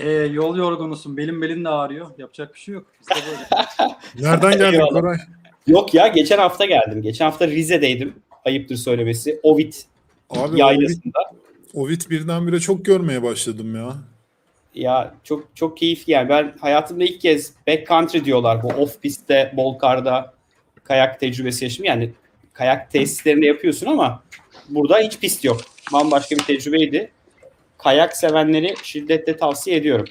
Ee, yol yorgunusun. Belim belin de ağrıyor. Yapacak bir şey yok. Böyle. Nereden geldin Eyvallah. Koray? Yok ya geçen hafta geldim. Geçen hafta Rize'deydim. Ayıptır söylemesi. Ovid Abi Ovid, yaylasında. Ovid birdenbire çok görmeye başladım ya. Ya çok çok keyifli yani. Ben hayatımda ilk kez backcountry diyorlar bu off pistte, bol karda kayak tecrübesi yaşadım. Yani kayak tesislerinde yapıyorsun ama burada hiç pist yok. Bambaşka bir tecrübeydi. Kayak sevenleri şiddetle tavsiye ediyorum.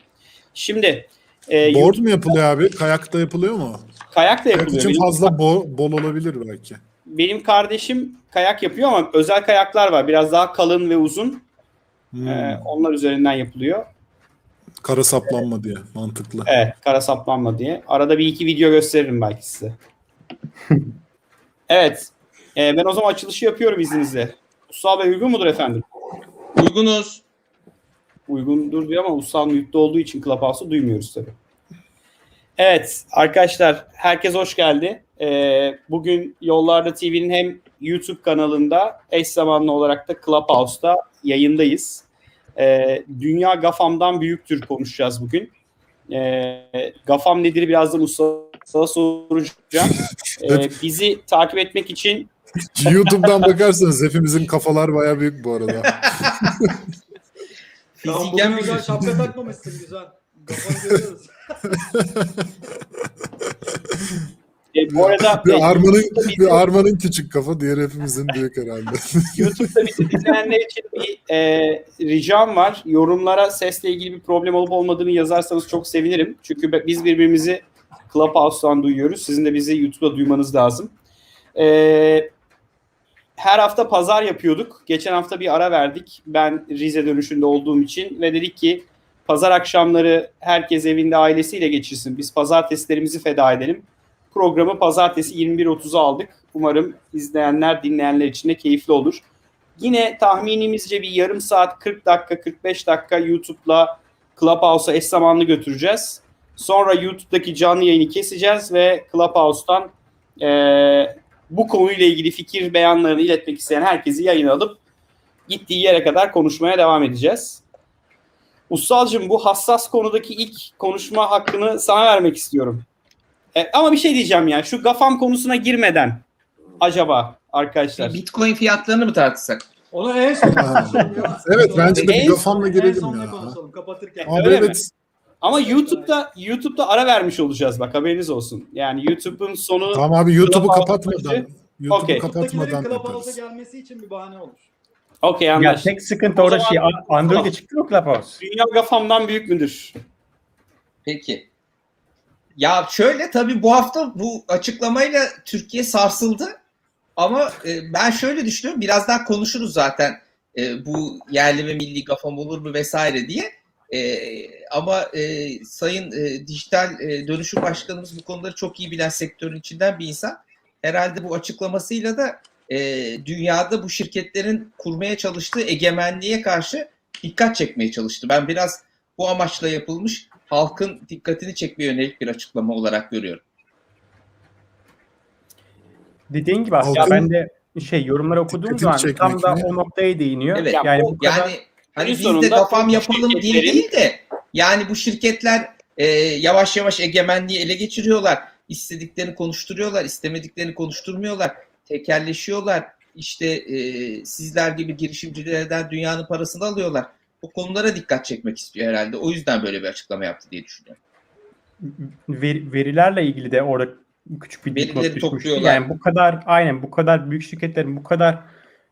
Şimdi e, Board mu yapılıyor abi? Kayakta yapılıyor mu? kayak da Kayak yapılıyor. için Benim- fazla bo- bol olabilir belki. benim kardeşim kayak yapıyor ama özel kayaklar var. Biraz daha kalın ve uzun. Hmm. Ee, onlar üzerinden yapılıyor. Kara saplanma diye mantıklı. Evet, kara saplanma diye. Arada bir iki video gösteririm belki size. evet. e, ben o zaman açılışı yapıyorum izninizle. Usta Bey uygun mudur efendim? Uygunuz. Uygundur diyor ama Usta mute'de olduğu için Clubhouse'u duymuyoruz tabii. Evet arkadaşlar herkes hoş geldi. Ee, bugün Yollarda TV'nin hem YouTube kanalında eş zamanlı olarak da Clubhouse'da yayındayız. Ee, Dünya GAFAM'dan büyüktür konuşacağız bugün. Ee, GAFAM nedir birazdan Usta'ya soracağım. Ee, bizi takip etmek için YouTube'dan bakarsanız hepimizin kafalar baya büyük bu arada. Fiziken bugün güzel şapka takmamışsın güzel. Kafanı görüyoruz. e, bu arada Bir Arman'ın, bir Arman'ın küçük kafa, diğer hepimizin büyük herhalde. YouTube'da bizi dinleyenler için bir e, ricam var. Yorumlara sesle ilgili bir problem olup olmadığını yazarsanız çok sevinirim. Çünkü biz birbirimizi Clubhouse'dan duyuyoruz. Sizin de bizi YouTube'da duymanız lazım. E, her hafta pazar yapıyorduk. Geçen hafta bir ara verdik. Ben Rize dönüşünde olduğum için ve dedik ki pazar akşamları herkes evinde ailesiyle geçirsin. Biz pazartesilerimizi feda edelim. Programı pazartesi 21.30'a aldık. Umarım izleyenler, dinleyenler için de keyifli olur. Yine tahminimizce bir yarım saat, 40 dakika, 45 dakika YouTube'la Clubhouse'a eş zamanlı götüreceğiz. Sonra YouTube'daki canlı yayını keseceğiz ve Clubhouse'tan eee, bu konuyla ilgili fikir beyanlarını iletmek isteyen herkesi yayına alıp gittiği yere kadar konuşmaya devam edeceğiz. Ustalcığım bu hassas konudaki ilk konuşma hakkını sana vermek istiyorum. E, ama bir şey diyeceğim ya. Şu GAFAM konusuna girmeden acaba arkadaşlar. Bitcoin fiyatlarını mı tartışsak? Onu en son evet bence de En- bir kafamla En girelim son ne ya. konuşalım kapatırken. Abi Öyle mi? Evet Ama YouTube'da YouTube'da ara vermiş olacağız bak haberiniz olsun. Yani YouTube'un sonu tamam abi YouTube'u kapatmadan YouTube'u Okey. kapatmadan Clubhouse'a yaparız. gelmesi için bir bahane olur. okey Ya anlaştık. tek sıkıntı O orada zaman- şey Android'e çıktı mı Clubhouse? Dünya GAFAM'dan büyük müdür? Peki. Ya şöyle tabii bu hafta bu açıklamayla Türkiye sarsıldı. Ama e, ben şöyle düşünüyorum. Biraz daha konuşuruz zaten e, bu yerli ve milli gafam olur mu vesaire diye. E, ama e, Sayın e, Dijital e, Dönüşüm Başkanımız bu konuları çok iyi bilen sektörün içinden bir insan. Herhalde bu açıklamasıyla da e, dünyada bu şirketlerin kurmaya çalıştığı egemenliğe karşı dikkat çekmeye çalıştı. Ben biraz bu amaçla yapılmış halkın dikkatini çekmeye yönelik bir açıklama olarak görüyorum. Dediğin gibi aslında Halkın ben de şey yorumları okuduğum zaman tam da o noktaya değiniyor. Evet, yani o- bu kadar Yani hani Günün biz de sonunda kafam yapalım diye değil de yani bu şirketler e, yavaş yavaş egemenliği ele geçiriyorlar. İstediklerini konuşturuyorlar, istemediklerini konuşturmuyorlar. Tekelleşiyorlar. İşte e, sizler gibi girişimcilerden dünyanın parasını alıyorlar. Bu konulara dikkat çekmek istiyor herhalde. O yüzden böyle bir açıklama yaptı diye düşünüyorum. ver- verilerle ilgili de orada küçük bir dipnot Verileri düşmüştü. topluyorlar. Yani bu kadar aynen bu kadar büyük şirketlerin bu kadar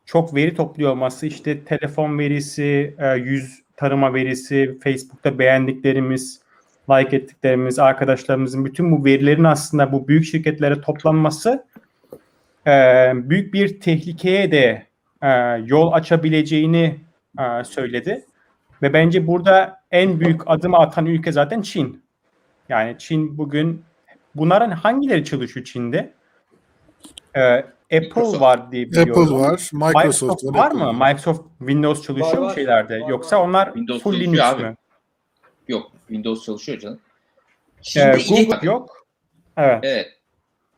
çok veri topluyor olması işte telefon verisi, e, yüz tarıma verisi, Facebook'ta beğendiklerimiz, like ettiklerimiz, arkadaşlarımızın bütün bu verilerin aslında bu büyük şirketlere toplanması e, büyük bir tehlikeye de e, yol açabileceğini söyledi. Ve bence burada en büyük adımı atan ülke zaten Çin. Yani Çin bugün bunların hangileri çalışıyor Çin'de? Apple Microsoft. var diye biliyorum. Apple var, Microsoft, Microsoft var. var mı? Microsoft Windows çalışıyor Var, mu şeylerde? Var, Yoksa onlar Windows full Linux abi. mü? Yok, Windows çalışıyor canım. Ee, Şimdi inek- Google yok. Evet. Evet.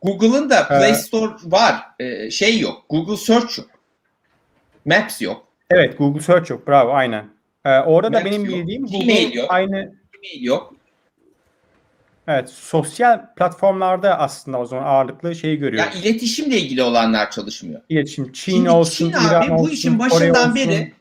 Google'ın da Play Store var. Ee, şey yok. Google Search yok. Maps yok. Evet Google Search yok. Bravo aynen. Ee, orada da Maps benim yok. bildiğim Gmail Google yok. aynı yok. Evet, sosyal platformlarda aslında o zaman ağırlıklı şeyi Ya görüyoruz. iletişimle ilgili olanlar çalışmıyor. İletişim Çin Şimdi olsun, Çin İran abi olsun, bu işin Kore başından olsun. beri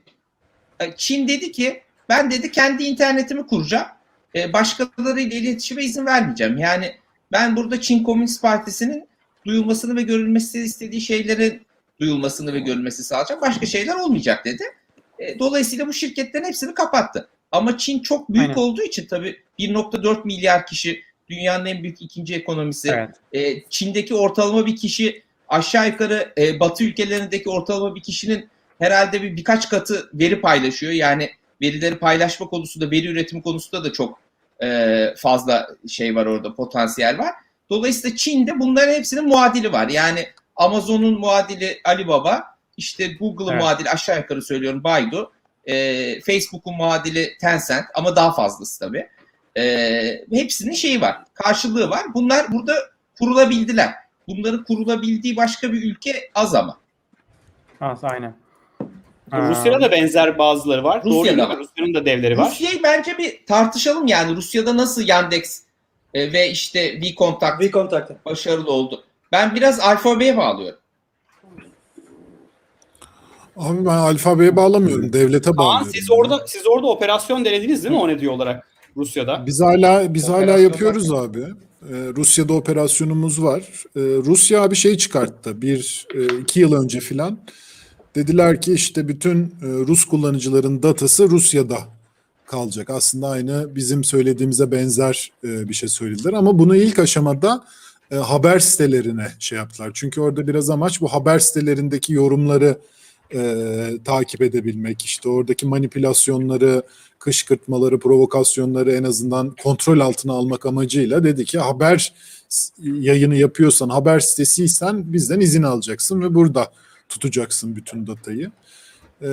e, Çin dedi ki ben dedi kendi internetimi kuracağım. E, başkalarıyla iletişime izin vermeyeceğim. Yani ben burada Çin Komünist Partisi'nin duyulmasını ve görülmesi istediği şeylerin duyulmasını ve görülmesini sağlayacak. Başka şeyler olmayacak dedi. E, dolayısıyla bu şirketlerin hepsini kapattı. Ama Çin çok büyük Aynen. olduğu için tabii 1.4 milyar kişi dünyanın en büyük ikinci ekonomisi. Evet. E, Çin'deki ortalama bir kişi aşağı yukarı e, Batı ülkelerindeki ortalama bir kişinin herhalde bir birkaç katı veri paylaşıyor. Yani verileri paylaşma konusunda, veri üretimi konusunda da çok e, fazla şey var orada, potansiyel var. Dolayısıyla Çin'de bunların hepsinin muadili var. Yani Amazon'un muadili Alibaba, işte Google'ın Evet. muadili aşağı yukarı söylüyorum Baidu, e, Facebook'un muadili Tencent ama daha fazlası tabii. E, hepsinin şeyi var, karşılığı var. Bunlar burada kurulabildiler. Bunların kurulabildiği başka bir ülke az ama. Az, aynen. Rusya'da da benzer bazıları var. Doğru Rusya'da mi? var. Rusya'nın da devleri var. Rusya'yı bence bir tartışalım yani. Rusya'da nasıl Yandex e, ve işte VKontakte Bir kontakta. başarılı oldu. Ben biraz alfabeye bağlıyorum. Abi ben alfabeye bağlamıyorum. Devlete bağlıyorum. siz orada siz orada operasyon denediniz değil mi o ne diyor olarak Rusya'da? Biz hala biz hala yapıyoruz abi. Ee, Rusya'da operasyonumuz var. Ee, Rusya bir şey çıkarttı. Bir e, iki yıl önce filan. Dediler ki işte bütün e, Rus kullanıcıların datası Rusya'da kalacak. Aslında aynı bizim söylediğimize benzer e, bir şey söylediler. Ama bunu ilk aşamada e, haber sitelerine şey yaptılar. Çünkü orada biraz amaç bu haber sitelerindeki yorumları e, takip edebilmek. İşte oradaki manipülasyonları, kışkırtmaları, provokasyonları en azından kontrol altına almak amacıyla dedi ki haber yayını yapıyorsan, haber sitesiysen bizden izin alacaksın ve burada tutacaksın bütün datayı. Ee,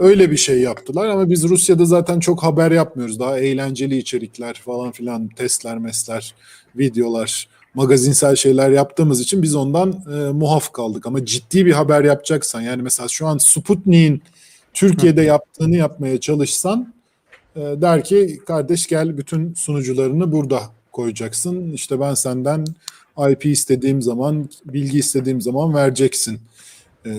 öyle bir şey yaptılar ama biz Rusya'da zaten çok haber yapmıyoruz. Daha eğlenceli içerikler falan filan, testler, mesler, videolar, magazinsel şeyler yaptığımız için biz ondan e, muaf kaldık. Ama ciddi bir haber yapacaksan yani mesela şu an Sputnik'in Türkiye'de yaptığını yapmaya çalışsan e, der ki kardeş gel bütün sunucularını burada koyacaksın. İşte ben senden IP istediğim zaman, bilgi istediğim zaman vereceksin e,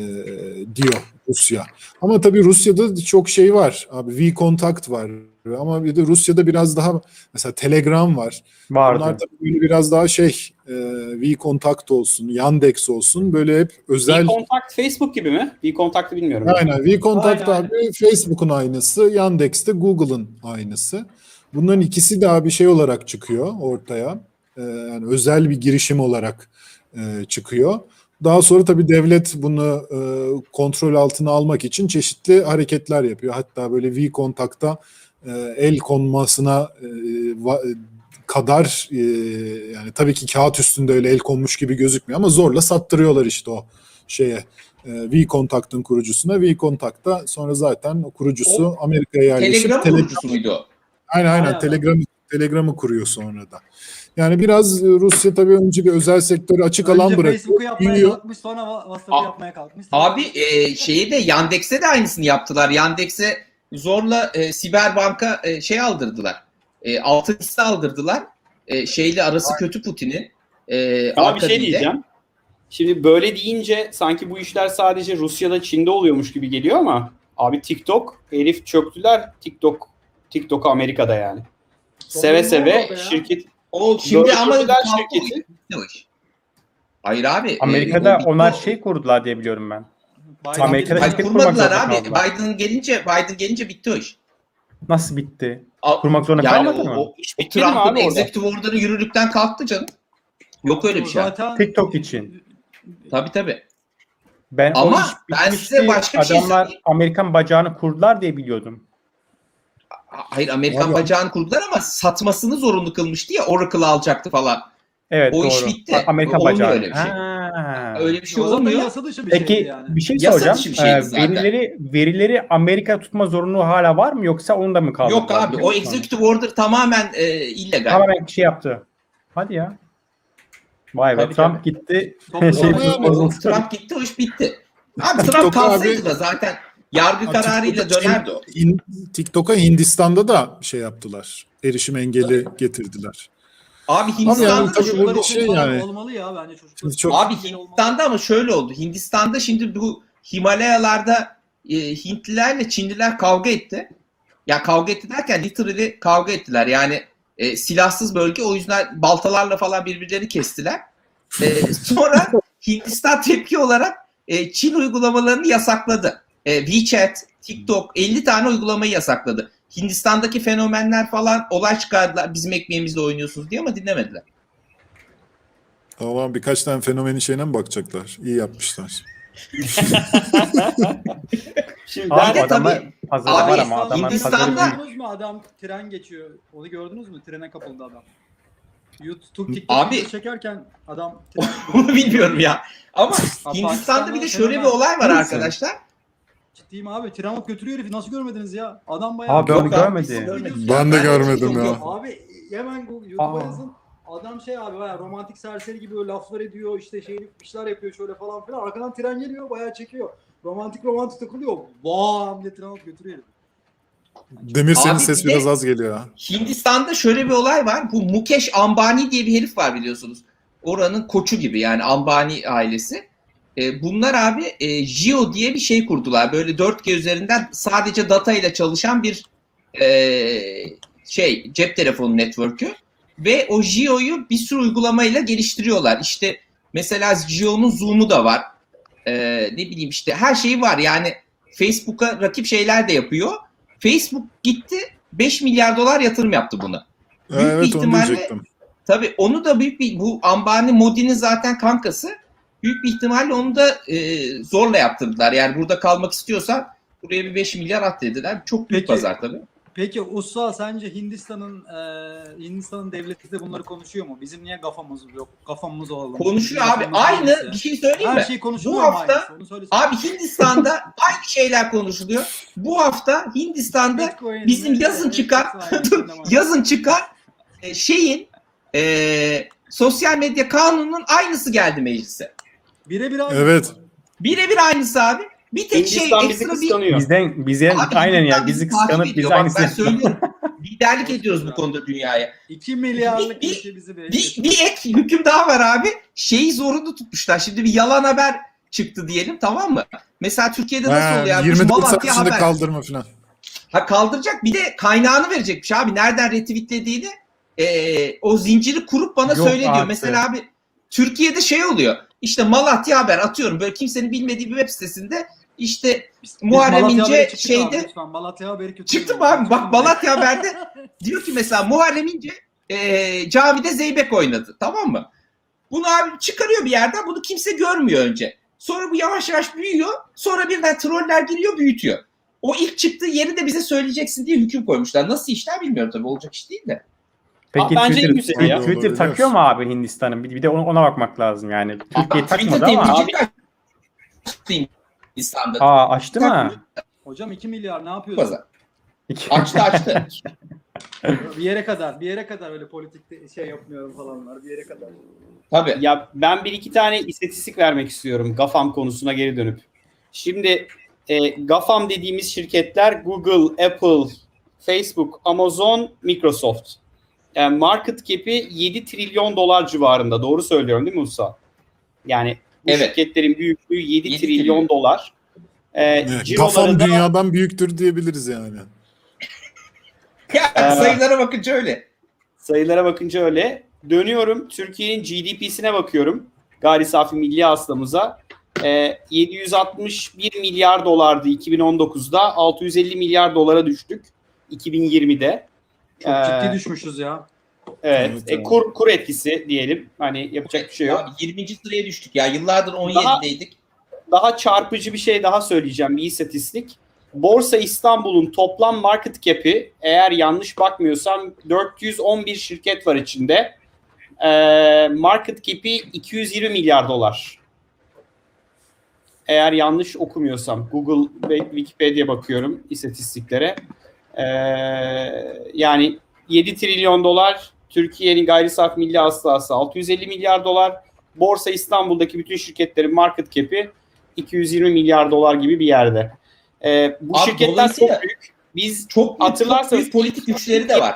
diyor Rusya. Ama tabii Rusya'da çok şey var. Abi V-Contact var. Ama bir de Rusya'da biraz daha mesela Telegram var. Vardı. Bunlar tabii böyle biraz daha şey e, V-Contact olsun, Yandex olsun böyle hep özel V-Contact Facebook gibi mi? V-Contact'ı bilmiyorum. Aynen. V-Contact Aynen, abi Facebook'un aynısı, Yandex'te Google'ın aynısı. Bunların ikisi de abi şey olarak çıkıyor ortaya. Ee, yani özel bir girişim olarak e, çıkıyor. Daha sonra tabii devlet bunu e, kontrol altına almak için çeşitli hareketler yapıyor. Hatta böyle V-Contact'a e, el konmasına e, va- kadar e, yani tabii ki kağıt üstünde öyle el konmuş gibi gözükmüyor ama zorla sattırıyorlar işte o şeye e, V-Contact'ın kurucusuna. V-Contact da sonra zaten o kurucusu Amerika'ya yerleşip Telegram kurucusu muydu o? Aynen aynen Aynen. Telegram Telegram'ı kuruyor sonra da. Yani biraz e, Rusya tabii önce bir özel sektörü açık alan Önce bırakıyor. Facebook'u yapmaya büyüyor. kalkmış sonra WhatsApp'ı yapmaya kalkmış. Abi e, şeyi de Yandex'e de aynısını yaptılar. Yandex'e zorla e, siber banka e, şey aldırdılar. E, altın liste aldırdılar. E, şeyle arası kötü Putin'in. E, Ama bir şey diyeceğim. Şimdi böyle deyince sanki bu işler sadece Rusya'da, Çin'de oluyormuş gibi geliyor ama abi TikTok, herif çöktüler. TikTok, TikTok Amerika'da yani. Seve seve şirket O şimdi Böyle ama şirketi. o iş. Hayır abi. e, Amerika'da bitti onlar şey kurdular diye biliyorum ben. Biden Amerika'da Hayır, şirket kurmadılar kurmak zorunda abi. Biden gelince Biden gelince bitti o iş. Nasıl bitti? A- Kurmak zorunda yani kalmadı o, mı? o, iş mi Trump'ın executive order'ı yürürlükten kalktı canım. Yok öyle bir şey. Zaten TikTok için. Tabii tabii. Ben o Ama ben size başka bir şey Adamlar söyleyeyim. Amerikan bacağını kurdular diye biliyordum. Hayır Amerikan Abi- bacağını kurdular ama satmasını zorunlu kılmıştı ya Oracle alacaktı falan. Evet O doğru. iş bitti. A- Amerika Olmuyor bacağı. öyle bir şey. Ha. Öyle bir şey olmuyor. yasa dışı bir Peki şeydi yani. bir şey Yasa soracağım. dışı bir şeydi Ee, zaten. verileri verileri Amerika tutma zorunluluğu hala var mı yoksa onu da mı kaldı? Yok abi o executive order tamamen e, illegal. Tamamen bir şey yaptı. Hadi ya. Vay be Tabii, Trump gitti. Toplu şey yani bozuldu. Trump gitti o iş bitti. Abi Trump kalsaydı abi- da zaten yargı kararıyla dönerdi o. TikTok'a Hindistan'da da şey yaptılar. Erişim engeli getirdiler. Abi yani Hindistan'da şu- burada Çocuklar şey için yani- Olmalı ya bence çocuklar. Çok- Abi. Hindistan'da ama şöyle oldu. Hindistan'da şimdi bu Himalayalarda e, Hintlilerle Çinliler kavga etti. Ya kavga etti derken literally kavga ettiler. Yani e, silahsız bölge o yüzden baltalarla falan birbirlerini kestiler. E, sonra Hindistan tepki olarak e, Çin uygulamalarını yasakladı. E, WeChat, TikTok 50 tane uygulamayı yasakladı. Hindistan'daki fenomenler falan olay çıkardılar. Bizim ekmeğimizle oynuyorsunuz diye ama dinlemediler. Ama birkaç tane fenomenin şeyine mi bakacaklar? İyi yapmışlar. Şimdi Abi ben de tabii- pazarı Abi var ama adamın Hindistan'da- pazarı. Gördünüz mü adam tren geçiyor. Onu gördünüz mü? Trene kapıldı adam. YouTube Abi- TikTok'ta çekerken adam Onu bilmiyorum ya. Ama Hindistan'da bir de şöyle bir olay var arkadaşlar. Ciddiyim abi. Alıp götürüyor herifi. Nasıl görmediniz ya? Adam bayağı... Abi ben onu görmedim. Ben de görmedim ya. Abi hemen YouTube'a yazın. Adam şey abi bayağı romantik serseri gibi böyle laflar ediyor işte şey işler yapıyor şöyle falan filan. Arkadan tren geliyor bayağı çekiyor. Romantik romantik takılıyor. Bam diye alıp götürüyor herif. Demir senin Abi ses bir de- biraz az geliyor ha. Hindistan'da şöyle bir olay var. Bu Mukesh Ambani diye bir herif var biliyorsunuz. Oranın koçu gibi yani Ambani ailesi. E, bunlar abi e, Jio diye bir şey kurdular. Böyle 4G üzerinden sadece data ile çalışan bir e, şey cep telefonu network'ü. Ve o Jio'yu bir sürü uygulamayla geliştiriyorlar. İşte mesela Jio'nun Zoom'u da var. E, ne bileyim işte her şeyi var. Yani Facebook'a rakip şeyler de yapıyor. Facebook gitti 5 milyar dolar yatırım yaptı buna. Büyük bir Evet onu ihtimalle- diyecektim. Tabii onu da büyük bir bu Ambani Modi'nin zaten kankası. Büyük bir ihtimalle onu da e, zorla yaptırdılar. Yani burada kalmak istiyorsan buraya bir 5 milyar at dediler. Çok büyük Peki. pazar tabii. Peki Usta sence Hindistan'ın e, Hindistan'ın devleti de bunları konuşuyor mu? Bizim niye kafamız yok? Kafamız olalım. Konuşuyor Bizim abi. Aynı değilse. bir şey söyleyeyim Her mi? şey konuşuluyor Bu hafta- aynısı? Abi Hindistan'da aynı şeyler konuşuluyor. Bu hafta Hindistan'da Bitcoin, bizim yazın ne- yazın e, şeyin e, sosyal medya kanununun aynısı geldi meclise. Birebir aynı. Evet. Birebir aynısı abi. Bir tek Hindistan şey bizi ekstra bir kıskanıyor. Bizden bize Abi aynen Hindistan ya bizi takip kıskanıp ediyor. biz Bak Ben söylüyorum. Liderlik ediyoruz bu konuda dünyaya. 2 milyarlık Bir- ülke bizi Bir, bir ek hüküm daha var abi. Şeyi zorunlu tutmuşlar. Şimdi bir yalan haber çıktı diyelim tamam mı? Mesela Türkiye'de nasıl Ha, oluyor? abi? 24 saat Malatya içinde haber. kaldırma falan. Ha, kaldıracak bir de kaynağını verecekmiş abi. Nereden retweetlediğini e, o zinciri kurup bana Yok söyle diyor. artık. Mesela abi Türkiye'de şey oluyor. İşte Malatya haber atıyorum. Böyle kimsenin bilmediği bir web sitesinde işte Biz Muharrem İnce şeyde- abi, lütfen. Malatya haberi kötü. Çıktı mı abi? Bak Malatya Haber'de diyor ki mesela Muharrem İnce e, camide Zeybek oynadı. Tamam mı? Bunu abi çıkarıyor bir yerden. Bunu kimse görmüyor önce. Sonra bu yavaş yavaş büyüyor. Sonra birden troller giriyor büyütüyor. O ilk çıktığı yeri de bize söyleyeceksin diye hüküm koymuşlar. Nasıl işler bilmiyorum tabii. Olacak iş değil de. Peki Aa, bence en Twitter, ya. Twitter Olabilir. takıyor mu abi Hindistan'ın? Bir, bir de ona, ona bakmak lazım yani. Türkiye Twitter takmadı ama. temsilci açtı Hindistan'da. Aa açtı mı? Hocam 2 milyar ne yapıyorsun? Pazar. Açtı açtı. bir yere kadar, bir yere kadar öyle politikte şey yapmıyorum falanlar. Bir yere kadar. tabii. Ya ben bir iki tane istatistik vermek istiyorum GAFAM konusuna geri dönüp. Şimdi e, GAFAM dediğimiz şirketler Google, Apple, Facebook, Amazon, Microsoft. Yani market cap'i 7 trilyon dolar civarında. Doğru söylüyorum değil mi Musa? Yani bu Evet. şirketlerin büyüklüğü 7, 7 trilyon, trilyon. dolar. E, Evet, Kafam da- dünyadan büyüktür diyebiliriz yani. Ya, sayılara bakınca öyle. Sayılara bakınca öyle. Dönüyorum Türkiye'nin GDP'sine bakıyorum. Gayri safi milli hasılamıza. Ee, 761 milyar dolardı 2019'da. 650 milyar dolara düştük 2020'de. Çok Ee, ciddi düşmüşüz ya. Evet. Evet, e, kur, kur etkisi diyelim. Hani yapacak bir şey yok. Abi 20. sıraya düştük ya. Yıllardır Daha- 17'deydik. Daha çarpıcı bir şey daha söyleyeceğim. Bir istatistik. Borsa İstanbul'un toplam market cap'i eğer yanlış bakmıyorsam 411 şirket var içinde. Ee, market cap'i 220 milyar dolar. Eğer yanlış okumuyorsam Google ve Wikipedia bakıyorum istatistiklere. Ee, yani 7 trilyon dolar Türkiye'nin gayri safi milli hasılası 650 milyar dolar. Borsa İstanbul'daki bütün şirketlerin market cap'i 220 milyar dolar gibi bir yerde. E, bu Abi şirketler çok büyük. Biz Çok çok hatırlarsanız büyük politik güçleri de var.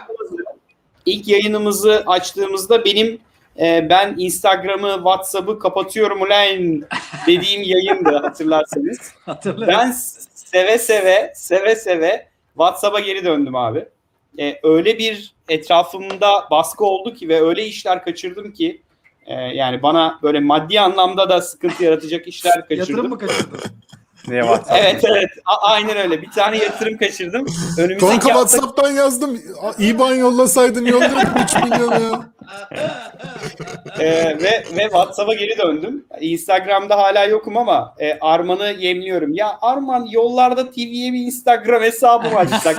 İlk yayınımızı açtığımızda benim e, ben Instagram'ı, WhatsApp'ı kapatıyorum ulan dediğim yayındı hatırlarsanız. Hatırlıyorum. Ben seve seve seve seve WhatsApp'a geri döndüm abi. E, öyle bir etrafımda baskı oldu ki ve öyle işler kaçırdım ki e, yani bana böyle maddi anlamda da sıkıntı yaratacak işler kaçırdım. Yatırım mı kaçırdın? Ne WhatsApp? Evet evet A- aynen öyle. Bir tane yatırım kaçırdım. Önümüzdeki Kanka hafta WhatsApp'tan yazdım. İban yollasaydın yollarım 3 milyon ya. Ee, ve ve WhatsApp'a geri döndüm. Instagram'da hala yokum ama e, Arman'ı yemliyorum. Ya Arman yollarda TV'ye bir Instagram hesabı açsak?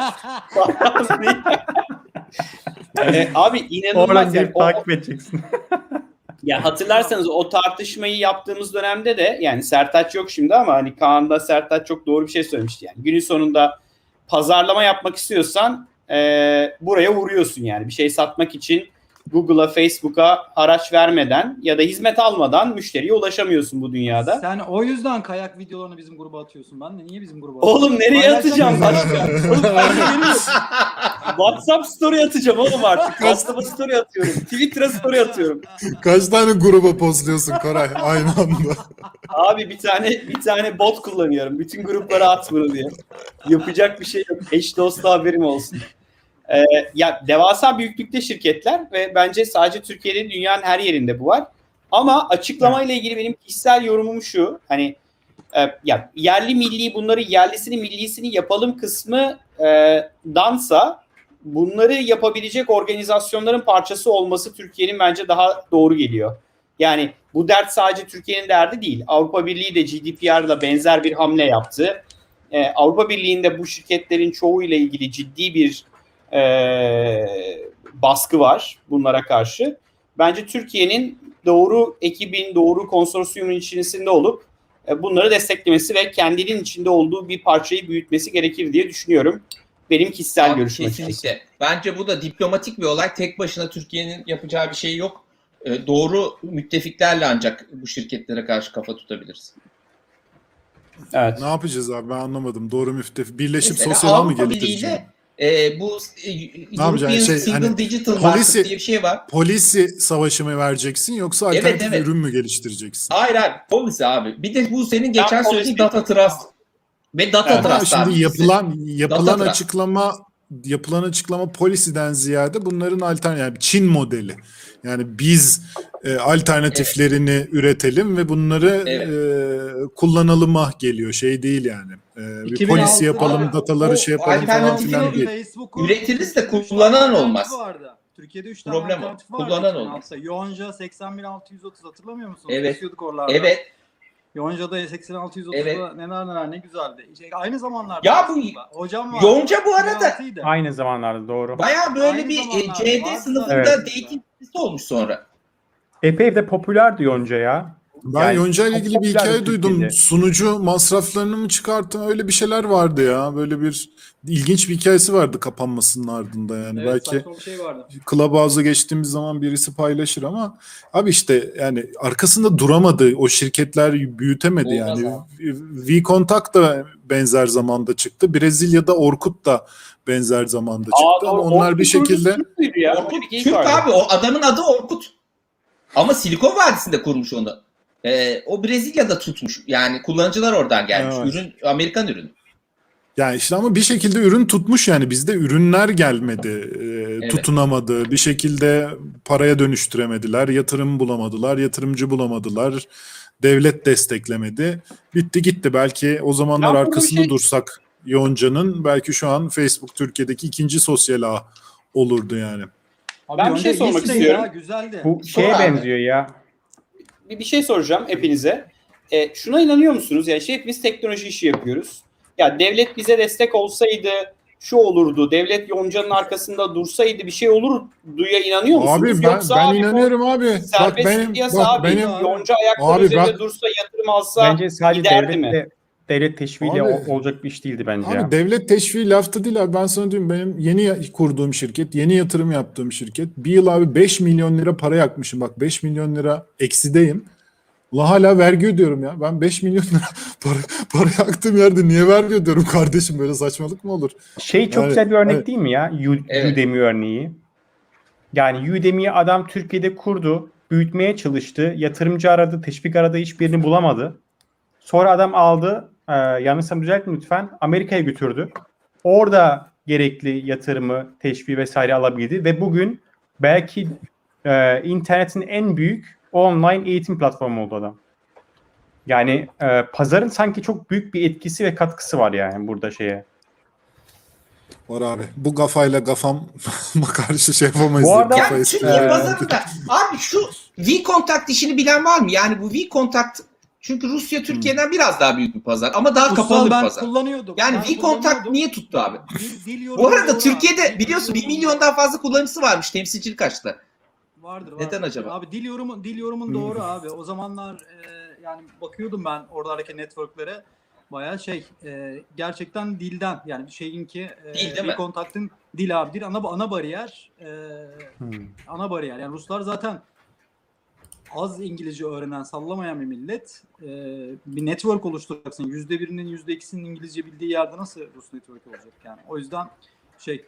E, abi inanılmaz. Oradan Yani o- takip edeceksin. ya hatırlarsanız o tartışmayı yaptığımız dönemde de yani Sertaç yok şimdi ama hani Kaan'da Sertaç çok doğru bir şey söylemişti. Yani günün sonunda pazarlama yapmak istiyorsan e, buraya vuruyorsun yani bir şey satmak için Google'a, Facebook'a araç vermeden ya da hizmet almadan müşteriye ulaşamıyorsun bu dünyada. Sen o yüzden kayak videolarını bizim gruba atıyorsun. Ben de niye bizim gruba atıyorsun? Oğlum nereye atacağım başka? Oğlum. WhatsApp story atacağım oğlum artık. WhatsApp'a story atıyorum. Twitter'a story atıyorum. Kaç tane gruba postluyorsun Koray aynı anda? Abi bir tane bir tane bot kullanıyorum. Bütün gruplara at bunu diye. Yapacak bir şey yok. Eş dosta haberim olsun. Ee, ya devasa büyüklükte şirketler ve bence sadece Türkiye'de dünyanın her yerinde bu var. Ama açıklamayla ilgili benim kişisel yorumum şu. Hani e, ya yerli milli bunları yerlisini millisini yapalım kısmı e, dansa bunları yapabilecek organizasyonların parçası olması Türkiye'nin bence daha doğru geliyor. Yani bu dert sadece Türkiye'nin derdi değil. Avrupa Birliği de GDPR'la benzer bir hamle yaptı. Ee, Avrupa Birliği'nde bu şirketlerin çoğu ile ilgili ciddi bir e, baskı var bunlara karşı. Bence Türkiye'nin doğru ekibin, doğru konsorsiyumun içerisinde olup e, bunları desteklemesi ve kendinin içinde olduğu bir parçayı büyütmesi gerekir diye düşünüyorum. Benim kişisel Abi, görüşüm açıkçası. Bence bu da diplomatik bir olay. Tek başına Türkiye'nin yapacağı bir şey yok. Ee, doğru müttefiklerle ancak bu şirketlere karşı kafa tutabiliriz. Evet. Ne yapacağız abi ben anlamadım. Doğru müftef. Birleşip Mesela sosyal mı? Birliği'yle e, bu e, European? Şey, Single hani Digital polisi- Market diye bir şey var. Polisi savaşı mı vereceksin yoksa Evet, alternatif evet. ürün mü geliştireceksin? Hayır hayır policy abi. Bir de bu senin geçen söylediğin data trust. Ve data Ama trust abi. şimdi yapılan yapılan Data açıklama yapılan açıklama polisiden ziyade bunların alternatif yani Çin modeli. Yani biz e, alternatiflerini üretelim ve bunları Evet. e, kullanılıma geliyor. Şey değil yani. E, bir 2006 polisi yapalım, abi, dataları o şey yapalım falan filan değil. Üretiriz de kullanan olmaz. Vardı. Türkiye'de 3 tane Problem alternatif vardı. Kullanan 2006'da. olmaz. Yonca 80630 hatırlamıyor musunuz? Evet. Kesiyorduk oralarda. Evet. Yonca'da 80630'da Evet. neler neler ne güzeldi. Şey, aynı zamanlarda Ya bu- aslında. Hocam var. Yonca bu arada 2006'ydı. Aynı zamanlarda doğru. Baya böyle Aynı bir e, CD sınıfında Evet. dating olmuş sonra. Epey de popülerdi Yonca ya. Ben Yani Yonca ile ilgili bir hikaye bir duydum. Türkiye'de. Sunucu masraflarını mı çıkarttın? Öyle bir şeyler vardı ya. Böyle bir ilginç bir hikayesi vardı kapanmasının ardında yani. Evet, Belki şey. Clubhouse'a geçtiğimiz zaman birisi paylaşır ama abi işte yani arkasında duramadı. O şirketler büyütemedi Olmaz yani. V-Contact da benzer zamanda çıktı. Brezilya'da Orkut da benzer zamanda çıktı Aa, ama doğru. onlar Orkut bir şekilde ya. Orkut vardı. abi. O adamın adı Orkut. Ama Silikon Vadisi'nde kurmuş onu. Ee, o Brezilya'da tutmuş. Yani kullanıcılar oradan gelmiş. Evet. Ürün Amerikan ürünü. Yani işte ama bir şekilde ürün tutmuş yani bizde ürünler gelmedi, e, tutunamadı. Bir şekilde paraya dönüştüremediler, yatırım bulamadılar, yatırımcı bulamadılar, devlet desteklemedi. Bitti gitti. Belki o zamanlar Ya arkasında şey- dursak Yonca'nın belki şu an Facebook Türkiye'deki ikinci sosyal ağ olurdu yani. Abi Ben bir şey sormak istiyorum. Ya, güzeldi. Bu Sonra şeye abi. benziyor ya. bir, bir şey soracağım hepinize. E, şuna inanıyor musunuz? Yani şey hepimiz teknoloji işi yapıyoruz. Ya devlet bize destek olsaydı şu olurdu. Devlet Yonca'nın arkasında dursaydı bir şey olurduya inanıyor musunuz? Abi ben, Yoksa ben abi inanıyorum abi. Bak Serbest benim piyasa bak abi. benim Yonca ayakları Abi üzerinde bak- dursa yatırım alsa Bence sadece giderdi mi? Devlet teşviğiyle Abi- ol- olacak bir iş değildi bence Abi ya. devlet teşviği lafta değil abi. Ben sana diyorum benim yeni kurduğum şirket, yeni yatırım yaptığım şirket. Bir yıl abi 5 milyon lira para yakmışım. Bak 5 milyon lira eksideyim. Ulan hala vergi ödüyorum ya. Ben 5 milyon lira para, para yaktığım yerde niye vergi ödüyorum kardeşim? Böyle saçmalık mı olur? Şey çok Yani, güzel bir örnek evet. değil mi ya? U- Evet. Udemy örneği. Yani Udemy'yi adam Türkiye'de kurdu, büyütmeye çalıştı, yatırımcı aradı, teşvik aradı, hiçbirini bulamadı. Sonra adam aldı, e, yanlışsam düzeltin lütfen, Amerika'ya götürdü. Orada gerekli yatırımı, teşvik vesaire alabildi ve bugün belki e, internetin en büyük online eğitim platformu oldu adam. Yani e, pazarın sanki çok büyük bir etkisi ve katkısı var yani burada şeye. Var abi. Bu gafayla gafam karşı şey yapamayız. Bu arada- Yani Türkiye pazarında abi şu V-Contact işini bilen var mı? Yani bu V-Contact çünkü Rusya Türkiye'den biraz daha büyük bir pazar ama daha Kutsal kapalı bir ben pazar. kullanıyordum. Yani Ben V-Contact niye tuttu abi? Dil, dil Bu arada Türkiye'de abi. biliyorsun Dil 1 yorumu- milyondan fazla kullanıcısı varmış temsilcilik açtı. Vardır, Neden vardır. acaba? Abi dil yorumu dil yorumun doğru abi. O zamanlar e, yani bakıyordum ben oradaki networklere bayağı şey e, gerçekten dilden yani bir şeyinki e, Dil değil kontaktın dil abi dil ana ana bariyer e, Hmm. ana bariyer. Yani Ruslar zaten az İngilizce öğrenen, sallamayan bir millet. E, bir network oluşturacaksın. Yüzde birinin, yüzde ikisinin İngilizce bildiği yerde nasıl Rus network olacak yani? O yüzden şey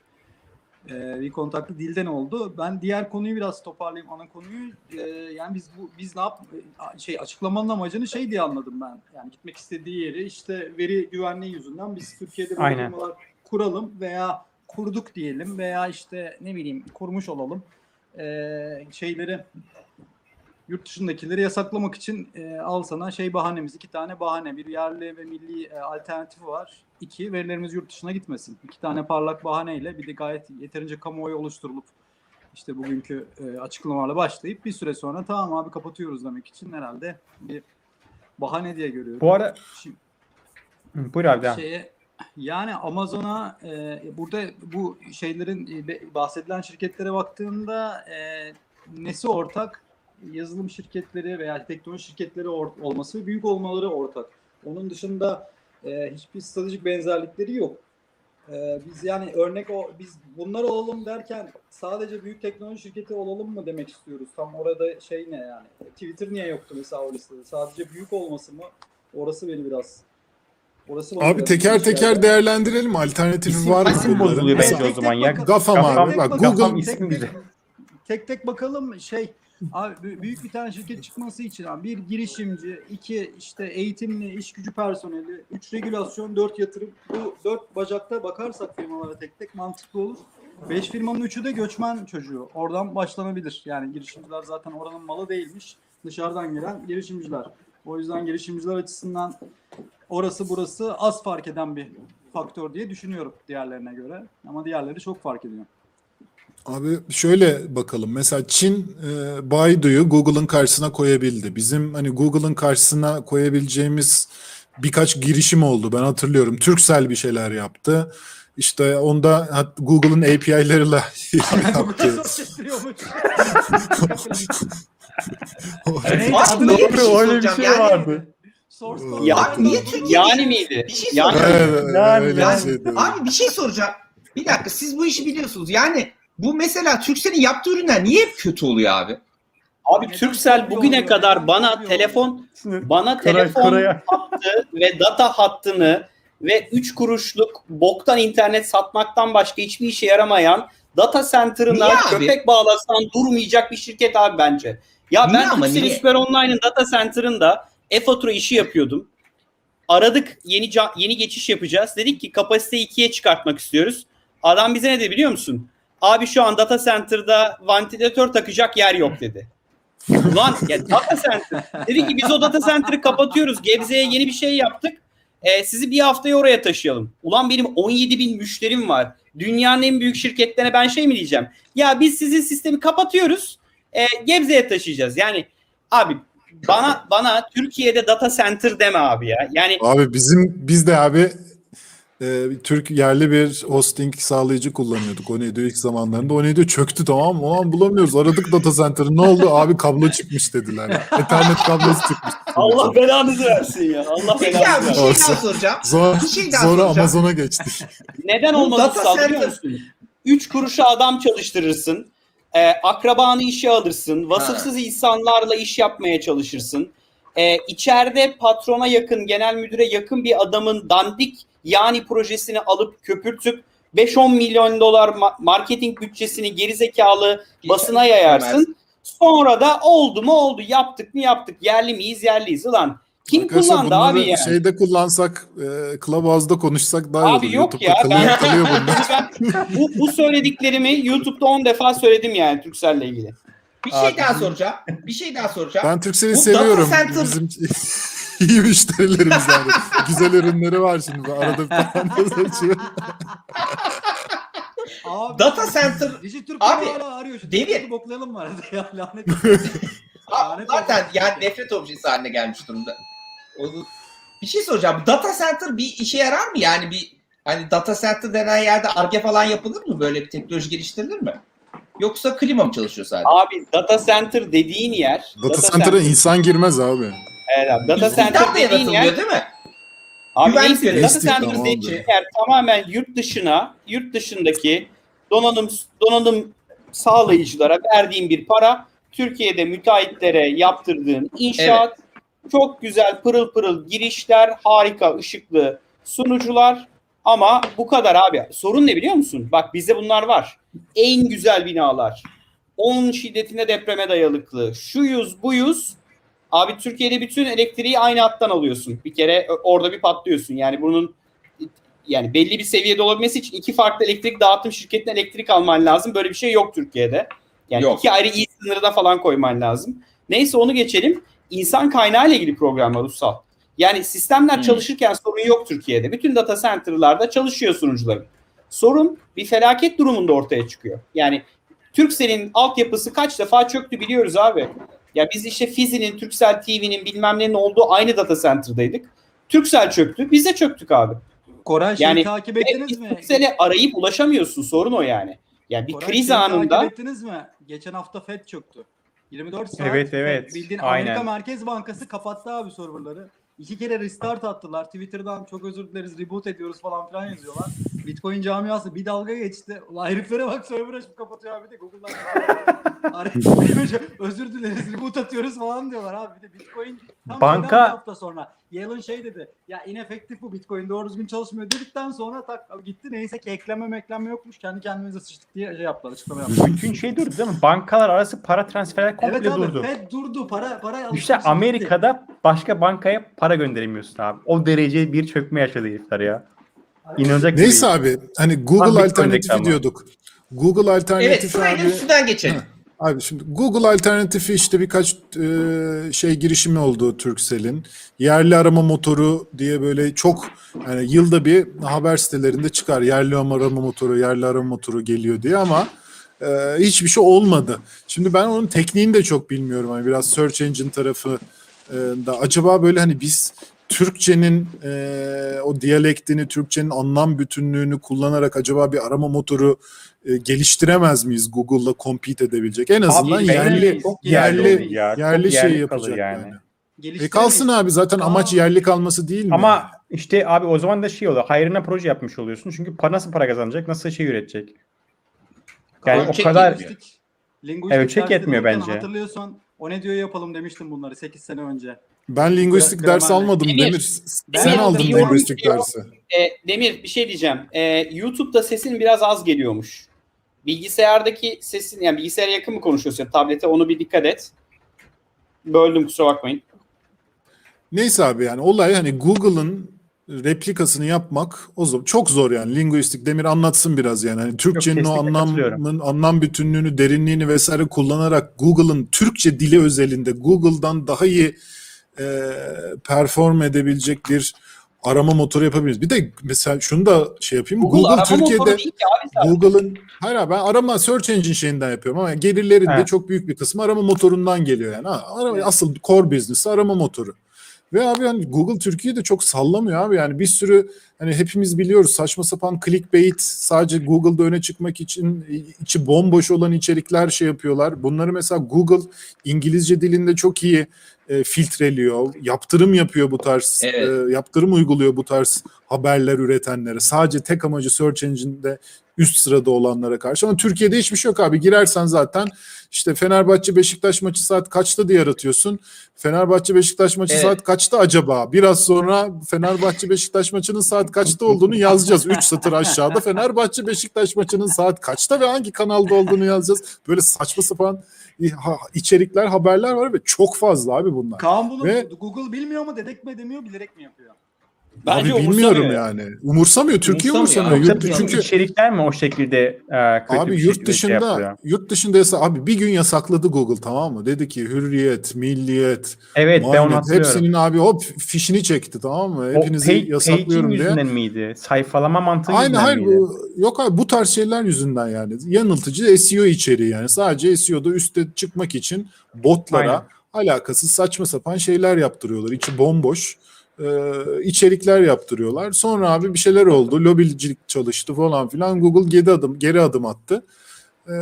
e, bir kontaklı dilden oldu. Ben diğer konuyu biraz toparlayayım ana konuyu. E, yani biz bu biz ne yap şey açıklamanın amacını şey diye anladım ben. Yani gitmek istediği yeri işte veri güvenliği yüzünden biz Türkiye'de böyle kuralım veya kurduk diyelim veya işte ne bileyim kurmuş olalım. E, şeyleri yurt dışındakileri yasaklamak için e, al sana şey bahanemiz. iki tane bahane. Bir yerli ve milli e, alternatifi var. İki, verilerimiz yurt dışına gitmesin. İki tane parlak bahaneyle bir de gayet yeterince kamuoyu oluşturulup işte bugünkü e, açıklamalarla başlayıp bir süre sonra tamam abi kapatıyoruz demek için herhalde bir bahane diye görüyorum. Bu ara Şimdi- buyur abi şeye yani Amazon'a e, burada bu şeylerin e, bahsedilen şirketlere baktığında e, nesi ortak? Yazılım şirketleri veya teknoloji şirketleri or- olması ve büyük olmaları ortak. Onun dışında e, hiçbir stratejik benzerlikleri yok. E, biz yani örnek o biz bunlar olalım derken sadece büyük teknoloji şirketi olalım mı demek istiyoruz? Tam orada şey ne yani? Twitter niye yoktu mesela o listede? Sadece büyük olması mı? Orası beni biraz Orası Abi biraz teker teker geldi. değerlendirelim. Alternatifi İsim- var mı? isim bozuluyor bence o zaman ya. Gafam Gafam- abi. Bak Gafam Google ismi tek, güzel. tek, tek tek bakalım şey abi bü- büyük bir tane şirket çıkması için abi bir girişimci, iki işte eğitimli, iş gücü personeli, üç regülasyon, dört yatırım. Bu dört bacakta bakarsak firmalara tek tek mantıklı olur. Beş firmanın üçü de göçmen çocuğu. Oradan başlanabilir. Yani girişimciler zaten oranın malı değilmiş. Dışarıdan gelen girişimciler. O yüzden girişimciler açısından orası burası az fark eden bir faktör diye düşünüyorum diğerlerine göre. Ama diğerleri çok fark ediyor. Abi şöyle bakalım. Mesela Çin e, Baidu'yu Google'ın karşısına koyabildi. Bizim hani Google'ın karşısına koyabileceğimiz birkaç girişim oldu. Ben hatırlıyorum. Turkcell bir şeyler yaptı. İşte onda Google'ın API'larıyla yaptı. Şey Öyle bir şey yani? vardı. Source Ya, code. Ya, Abi niye Türkiye yani miydi? Bir şey Yani Yani- bir Yani, şeydi. abi bir şey soracağım. Bir dakika siz bu işi biliyorsunuz. Yani bu mesela Türkcell'in yaptığı ürünler niye hep kötü oluyor abi? Abi Neden Türksel bugüne oluyor? kadar Neden bana kopuyor telefon bana Koray- telefon hattı ve data hattını ve 3 kuruşluk boktan internet satmaktan başka hiçbir işe yaramayan data center'ına Niye abi? köpek bağlasan durmayacak bir şirket abi bence. Ya Niye ben niye? Süper Online'ın data center'ında e-fatura işi yapıyordum. Aradık yeni yeni geçiş yapacağız. Dedik ki kapasiteyi ikiye çıkartmak istiyoruz. Adam bize ne dedi biliyor musun? Abi şu an data center'da vantilatör takacak yer yok dedi. Ulan ya data center. Dedi ki biz o data center'ı kapatıyoruz. Gebze'ye yeni bir şey yaptık. Ee, sizi bir haftaya oraya taşıyalım. Ulan benim 17 bin müşterim var. Dünyanın en büyük şirketlerine ben şey mi diyeceğim? Ya biz sizin sistemi kapatıyoruz. E, Gebze'ye taşıyacağız. Yani abi bana bana Türkiye'de data center deme abi ya. Yani Abi bizim biz de abi e, Türk yerli bir hosting sağlayıcı kullanıyorduk. O neydi ilk zamanlarında. O neydi çöktü tamam mı? Ulan bulamıyoruz. Aradık data center'ı. Ne oldu? Abi kablo çıkmış dediler. Ethernet kablosu çıkmış. Allah belanızı versin ya. Allah Peki belanızı abi bir versin. şey Olsun. daha soracağım. Sonra, Bir şey daha sonra soracağım. Amazon'a geçtik. Neden olmadı data center- musun? Üç kuruşa adam çalıştırırsın. E, akrabanı işe alırsın. Vasıfsız insanlarla iş yapmaya çalışırsın. e, içeride patrona yakın, genel müdüre yakın bir adamın dandik yani projesini alıp köpürtüp 5-10 milyon dolar ma- marketing bütçesini gerizekalı basına yayarsın. Sonra da oldu mu oldu, yaptık mı yaptık, yerli miyiz yerliyiz ulan. Kim Arkadaşlar kullandı abi yani? Şeyde kullansak, e, Clubhouse'da konuşsak daha iyi Abi olur. yok YouTube'da ya, kalıyor, ben- kalıyor bunlar. Ben bu, bu söyledikliklerimi YouTube'da 10 defa söyledim yani Turkcell'le ilgili. Bir şey Abi daha soracağım. Bir şey daha soracağım. Ben Turkcell'i Bu seviyorum. data center- Bizim iyi müşterilerimiz yani. Güzel ürünleri var şimdi. Arada bir parantez açıyor. Abi, Data center Dijitürk Abi, hala arıyor. Şu. Dijitürk'ü boklayalım mı arada ya lanet. Abi Lanet zaten yani nefret objesi haline gelmiş durumda. Onu- Bir şey soracağım. Data center bir işe yarar mı? Yani bir hani data center denen yerde arge falan yapılır mı? Böyle bir teknoloji geliştirilir mi? Yoksa klima mı çalışıyor sadece? Abi data center dediğin yer Data center'a insan girmez abi. Evet abi, data center de dediğin yer değil mi? Abi Güvenlik neyse data center dediğin yer tamamen yurt dışına, yurt dışındaki donanım donanım sağlayıcılara verdiğin bir para, Türkiye'de müteahhitlere yaptırdığın inşaat, çok güzel pırıl pırıl girişler, harika ışıklı sunucular ama bu kadar abi. Sorun ne biliyor musun? Bak bizde bunlar var. En güzel binalar. 10 şiddetinde depreme dayanıklı. Şuyuz buyuz. Abi Türkiye'de bütün elektriği aynı hattan alıyorsun. Bir kere ö- orada bir patlıyorsun. Yani bunun yani belli bir seviyede olabilmesi için iki farklı elektrik dağıtım şirketinden elektrik alman lazım. Böyle bir şey yok Türkiye'de. Yani Yok. iki ayrı iyi sınırına falan koyman lazım. Neyse onu geçelim. İnsan kaynağı ile ilgili program var Ussal. Yani sistemler Hmm. çalışırken sorun yok Türkiye'de. Bütün data center'larda çalışıyor sunucuların. Sorun bir felaket durumunda ortaya çıkıyor. Yani Turkcell'in altyapısı kaç defa çöktü biliyoruz abi. Ya biz işte Fizi'nin, Turkcell TV'nin bilmem nenin olduğu aynı data center'daydık. Turkcell çöktü. Biz de çöktük abi. Koray şeyi Yani- takip ettiniz mi? Turkcell'e arayıp ulaşamıyorsun. Sorun o yani. Yani bir Koray, kriz anında Takip ettiniz mi? Geçen hafta FED çöktü. 24 saat Evet, evet. bildiğin Aynen. Amerika Merkez Bankası kapattı abi serverları. İki kere restart attılar. Twitter'dan çok özür dileriz reboot ediyoruz falan filan yazıyorlar. Bitcoin camiası bir dalga geçti. Ulan heriflere bak server açıp kapatıyor abi de Google'dan. Özür dileriz reboot atıyoruz falan diyorlar abi. Bir de Bitcoin tam Banka- bir hafta sonra. Yalın şey dedi. Ya inefektif bu Bitcoin doğru düzgün çalışmıyor dedikten sonra tak gitti. Neyse ki ekleme mekleme yokmuş. Kendi kendimize sıçtık diye şey yaptılar. Açıklama yaptılar. Bütün şey durdu değil mi? Bankalar arası para transferleri komple Evet abi durdu. Fed durdu. Para para İşte. Amerika'da başka bankaya para gönderemiyorsun abi. O derece bir çökme yaşadı herifler ya. İnanılacak gibi Neyse değil. abi hani Google Bitcoin alternatifi diyorduk. Google Evet alternatifi sırayla abi. üstünden geçelim. Abi şimdi Google alternatifi işte birkaç e, şey girişimi oldu Turkcell'in. Yerli arama motoru diye böyle çok yani yılda bir haber sitelerinde çıkar. Yerli arama motoru, yerli arama motoru geliyor diye ama e, hiçbir şey olmadı. Şimdi ben onun tekniğini de çok bilmiyorum. Hani biraz search engine tarafı da acaba böyle hani biz Türkçenin e, o diyalektini, Türkçenin anlam bütünlüğünü kullanarak acaba bir arama motoru e, geliştiremez miyiz Google'la compete edebilecek? En azından Abi, yerli yerli olur ya, çok yerli şey yerli yapacak yani. yani. E kalsın abi zaten amaç Aa. yerli kalması değil mi? Ama işte abi o zaman da şey oluyor. Hayrına proje yapmış oluyorsun. Çünkü para nasıl para kazanacak? Nasıl şey üretecek? Yani Ölçek o kadar. Linguistik Ölçek dersleri yetmiyor bence. Hatırlıyorsan o ne diyor yapalım demiştim bunları 8 sene önce. ben linguistik Gra- ders gramerle. almadım Demir, Demir. ben Sen aldım, aldın yorum linguistik diyor. dersi. E, Demir bir şey diyeceğim. E, YouTube'da sesin biraz az geliyormuş. Bilgisayardaki sesin yani bilgisayara yakın mı konuşuyorsun? Tablete onu bir dikkat et. Böldüm kusura bakmayın. Neyse abi yani olay hani Google'ın replikasını yapmak o zor, çok zor yani linguistik Demir anlatsın biraz yani hani Türkçenin o anlamın anlam bütünlüğünü derinliğini vesaire kullanarak Google'ın Türkçe dili özelinde Google'dan daha iyi e, perform edebilecek bir arama motoru yapabiliriz. Bir de mesela şunu da şey yapayım Google, arama Türkiye'de. Google'ın hayır abi ben arama search engine şeyinden yapıyorum ama gelirlerin de çok büyük bir kısmı arama motorundan geliyor yani. Ha, arama, Asıl core business arama motoru. Ve abi yani Google Türkiye'de çok sallamıyor abi. Yani bir sürü hani hepimiz biliyoruz saçma sapan clickbait sadece Google'da öne çıkmak için içi bomboş olan içerikler şey yapıyorlar. Bunları mesela Google İngilizce dilinde çok iyi e, filtreliyor. Yaptırım yapıyor bu tarz Evet. e, yaptırım uyguluyor bu tarz haberler üretenlere. Sadece tek amacı search engine'de üst sırada olanlara karşı. Ama Türkiye'de hiçbir şey yok abi. Girersen zaten işte Fenerbahçe Beşiktaş maçı saat kaçta diye aratıyorsun. Fenerbahçe Beşiktaş maçı Evet. saat kaçta acaba? Biraz sonra Fenerbahçe Beşiktaş maçının saat kaçta olduğunu yazacağız. 3 satır aşağıda Fenerbahçe Beşiktaş maçının saat kaçta ve hangi kanalda olduğunu yazacağız. Böyle saçma sapan içerikler, haberler var ve çok fazla abi bunlar. Kaan bunu Ve- Google bilmiyor mu? Dedek mi edemiyor, bilerek mi yapıyor? Bence abi bilmiyorum yani. Umursamıyor. Türkiye Umursamıyor umursamıyor. Yurt- Çünkü içerikler mi o şekilde e, kötü Abi bir yurt şekilde şey dışında yapıyor? yurt dışında yasa abi bir gün yasakladı Google tamam mı? Dedi ki hürriyet, milliyet, Evet ben onu hepsinin abi hop fişini çekti tamam mı? O Hepinizi page- yasaklıyorum page'in diye. yüzünden miydi? Sayfalama mantığı Aynen yüzünden hayır miydi? bu, yok abi bu tarz şeyler yüzünden yani. Yanıltıcı SEO içeriği yani. Sadece SEO'da üste çıkmak için botlara alakasız saçma sapan şeyler yaptırıyorlar. İçi bomboş e, içerikler yaptırıyorlar. Sonra abi bir şeyler oldu. Lobicilik çalıştı falan filan. Google geri adım geri adım attı. E,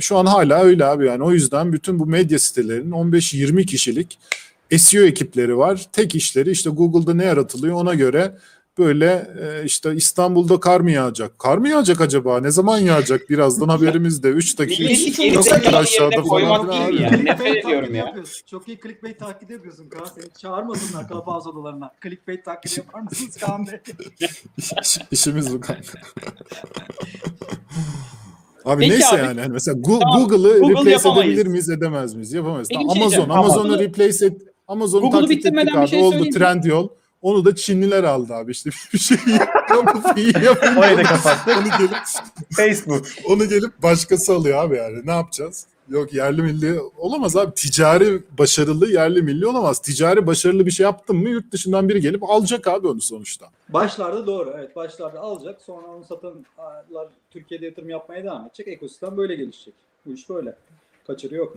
şu an hala öyle abi yani. O yüzden bütün bu medya sitelerinin 15-20 kişilik SEO ekipleri var. Tek işleri işte Google'da ne yaratılıyor ona göre böyle e, işte İstanbul'da kar mı yağacak? Kar mı yağacak acaba? Ne zaman yağacak? Birazdan haberimizde 3 dakika Milleti 3 geri dakika aşağıda falan filan değil abi. mi ya? Nefret ediyorum ya. Çok iyi clickbait taklidi yapıyorsun Kaan. Seni çağırmasınlar Clubhouse odalarına. Clickbait taklidi yapar mısınız Kaan Bey? İş- İşimiz bu kanka. Abi Peki neyse abi. yani hani mesela Gu- Tamam, Google'ı Google replace yapamayız. edebilir miyiz edemez miyiz? Yapamayız. Peki Tamam, şey Amazon. Amazon'u Google'ı- replace et. Amazon'u Google'ı bitirmeden ettik bir abi. şey Oldu söyleyeyim mi? Onu da Çinliler aldı abi işte bir şey iyi yapınca Orayı da kapattık. onu gelip Facebook. onu gelip başkası alıyor abi yani. Ne yapacağız? Yok yerli milli olamaz abi. Ticari başarılı yerli milli olamaz. Ticari başarılı bir şey yaptın mı yurt dışından biri gelip alacak abi onu sonuçta. Başlarda doğru. Evet başlarda alacak. Sonra onu satanlar Türkiye'de yatırım yapmaya devam edecek. Ekosistem böyle gelişecek. Bu iş böyle. Kaçırı yok.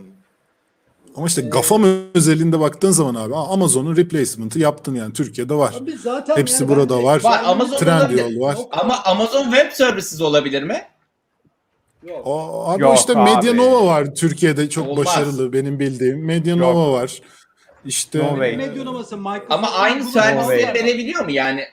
Ama işte. GAFAM özelinde baktığın zaman abi Amazon'un replacement'ı yaptın yani Türkiye'de var. Abi zaten Hepsi yani burada var. Var, Amazon Trendyol olabilir. var. Yok, Ama Amazon Web Services olabilir mi? yok. O, abi Yok işte abi. Medianova var Türkiye'de çok Olmaz. başarılı benim bildiğim. Medianova var. İşte No way. Medyonaması Microsoft. Ama aynı Google- servisleri Huawei. verebiliyor mu yani?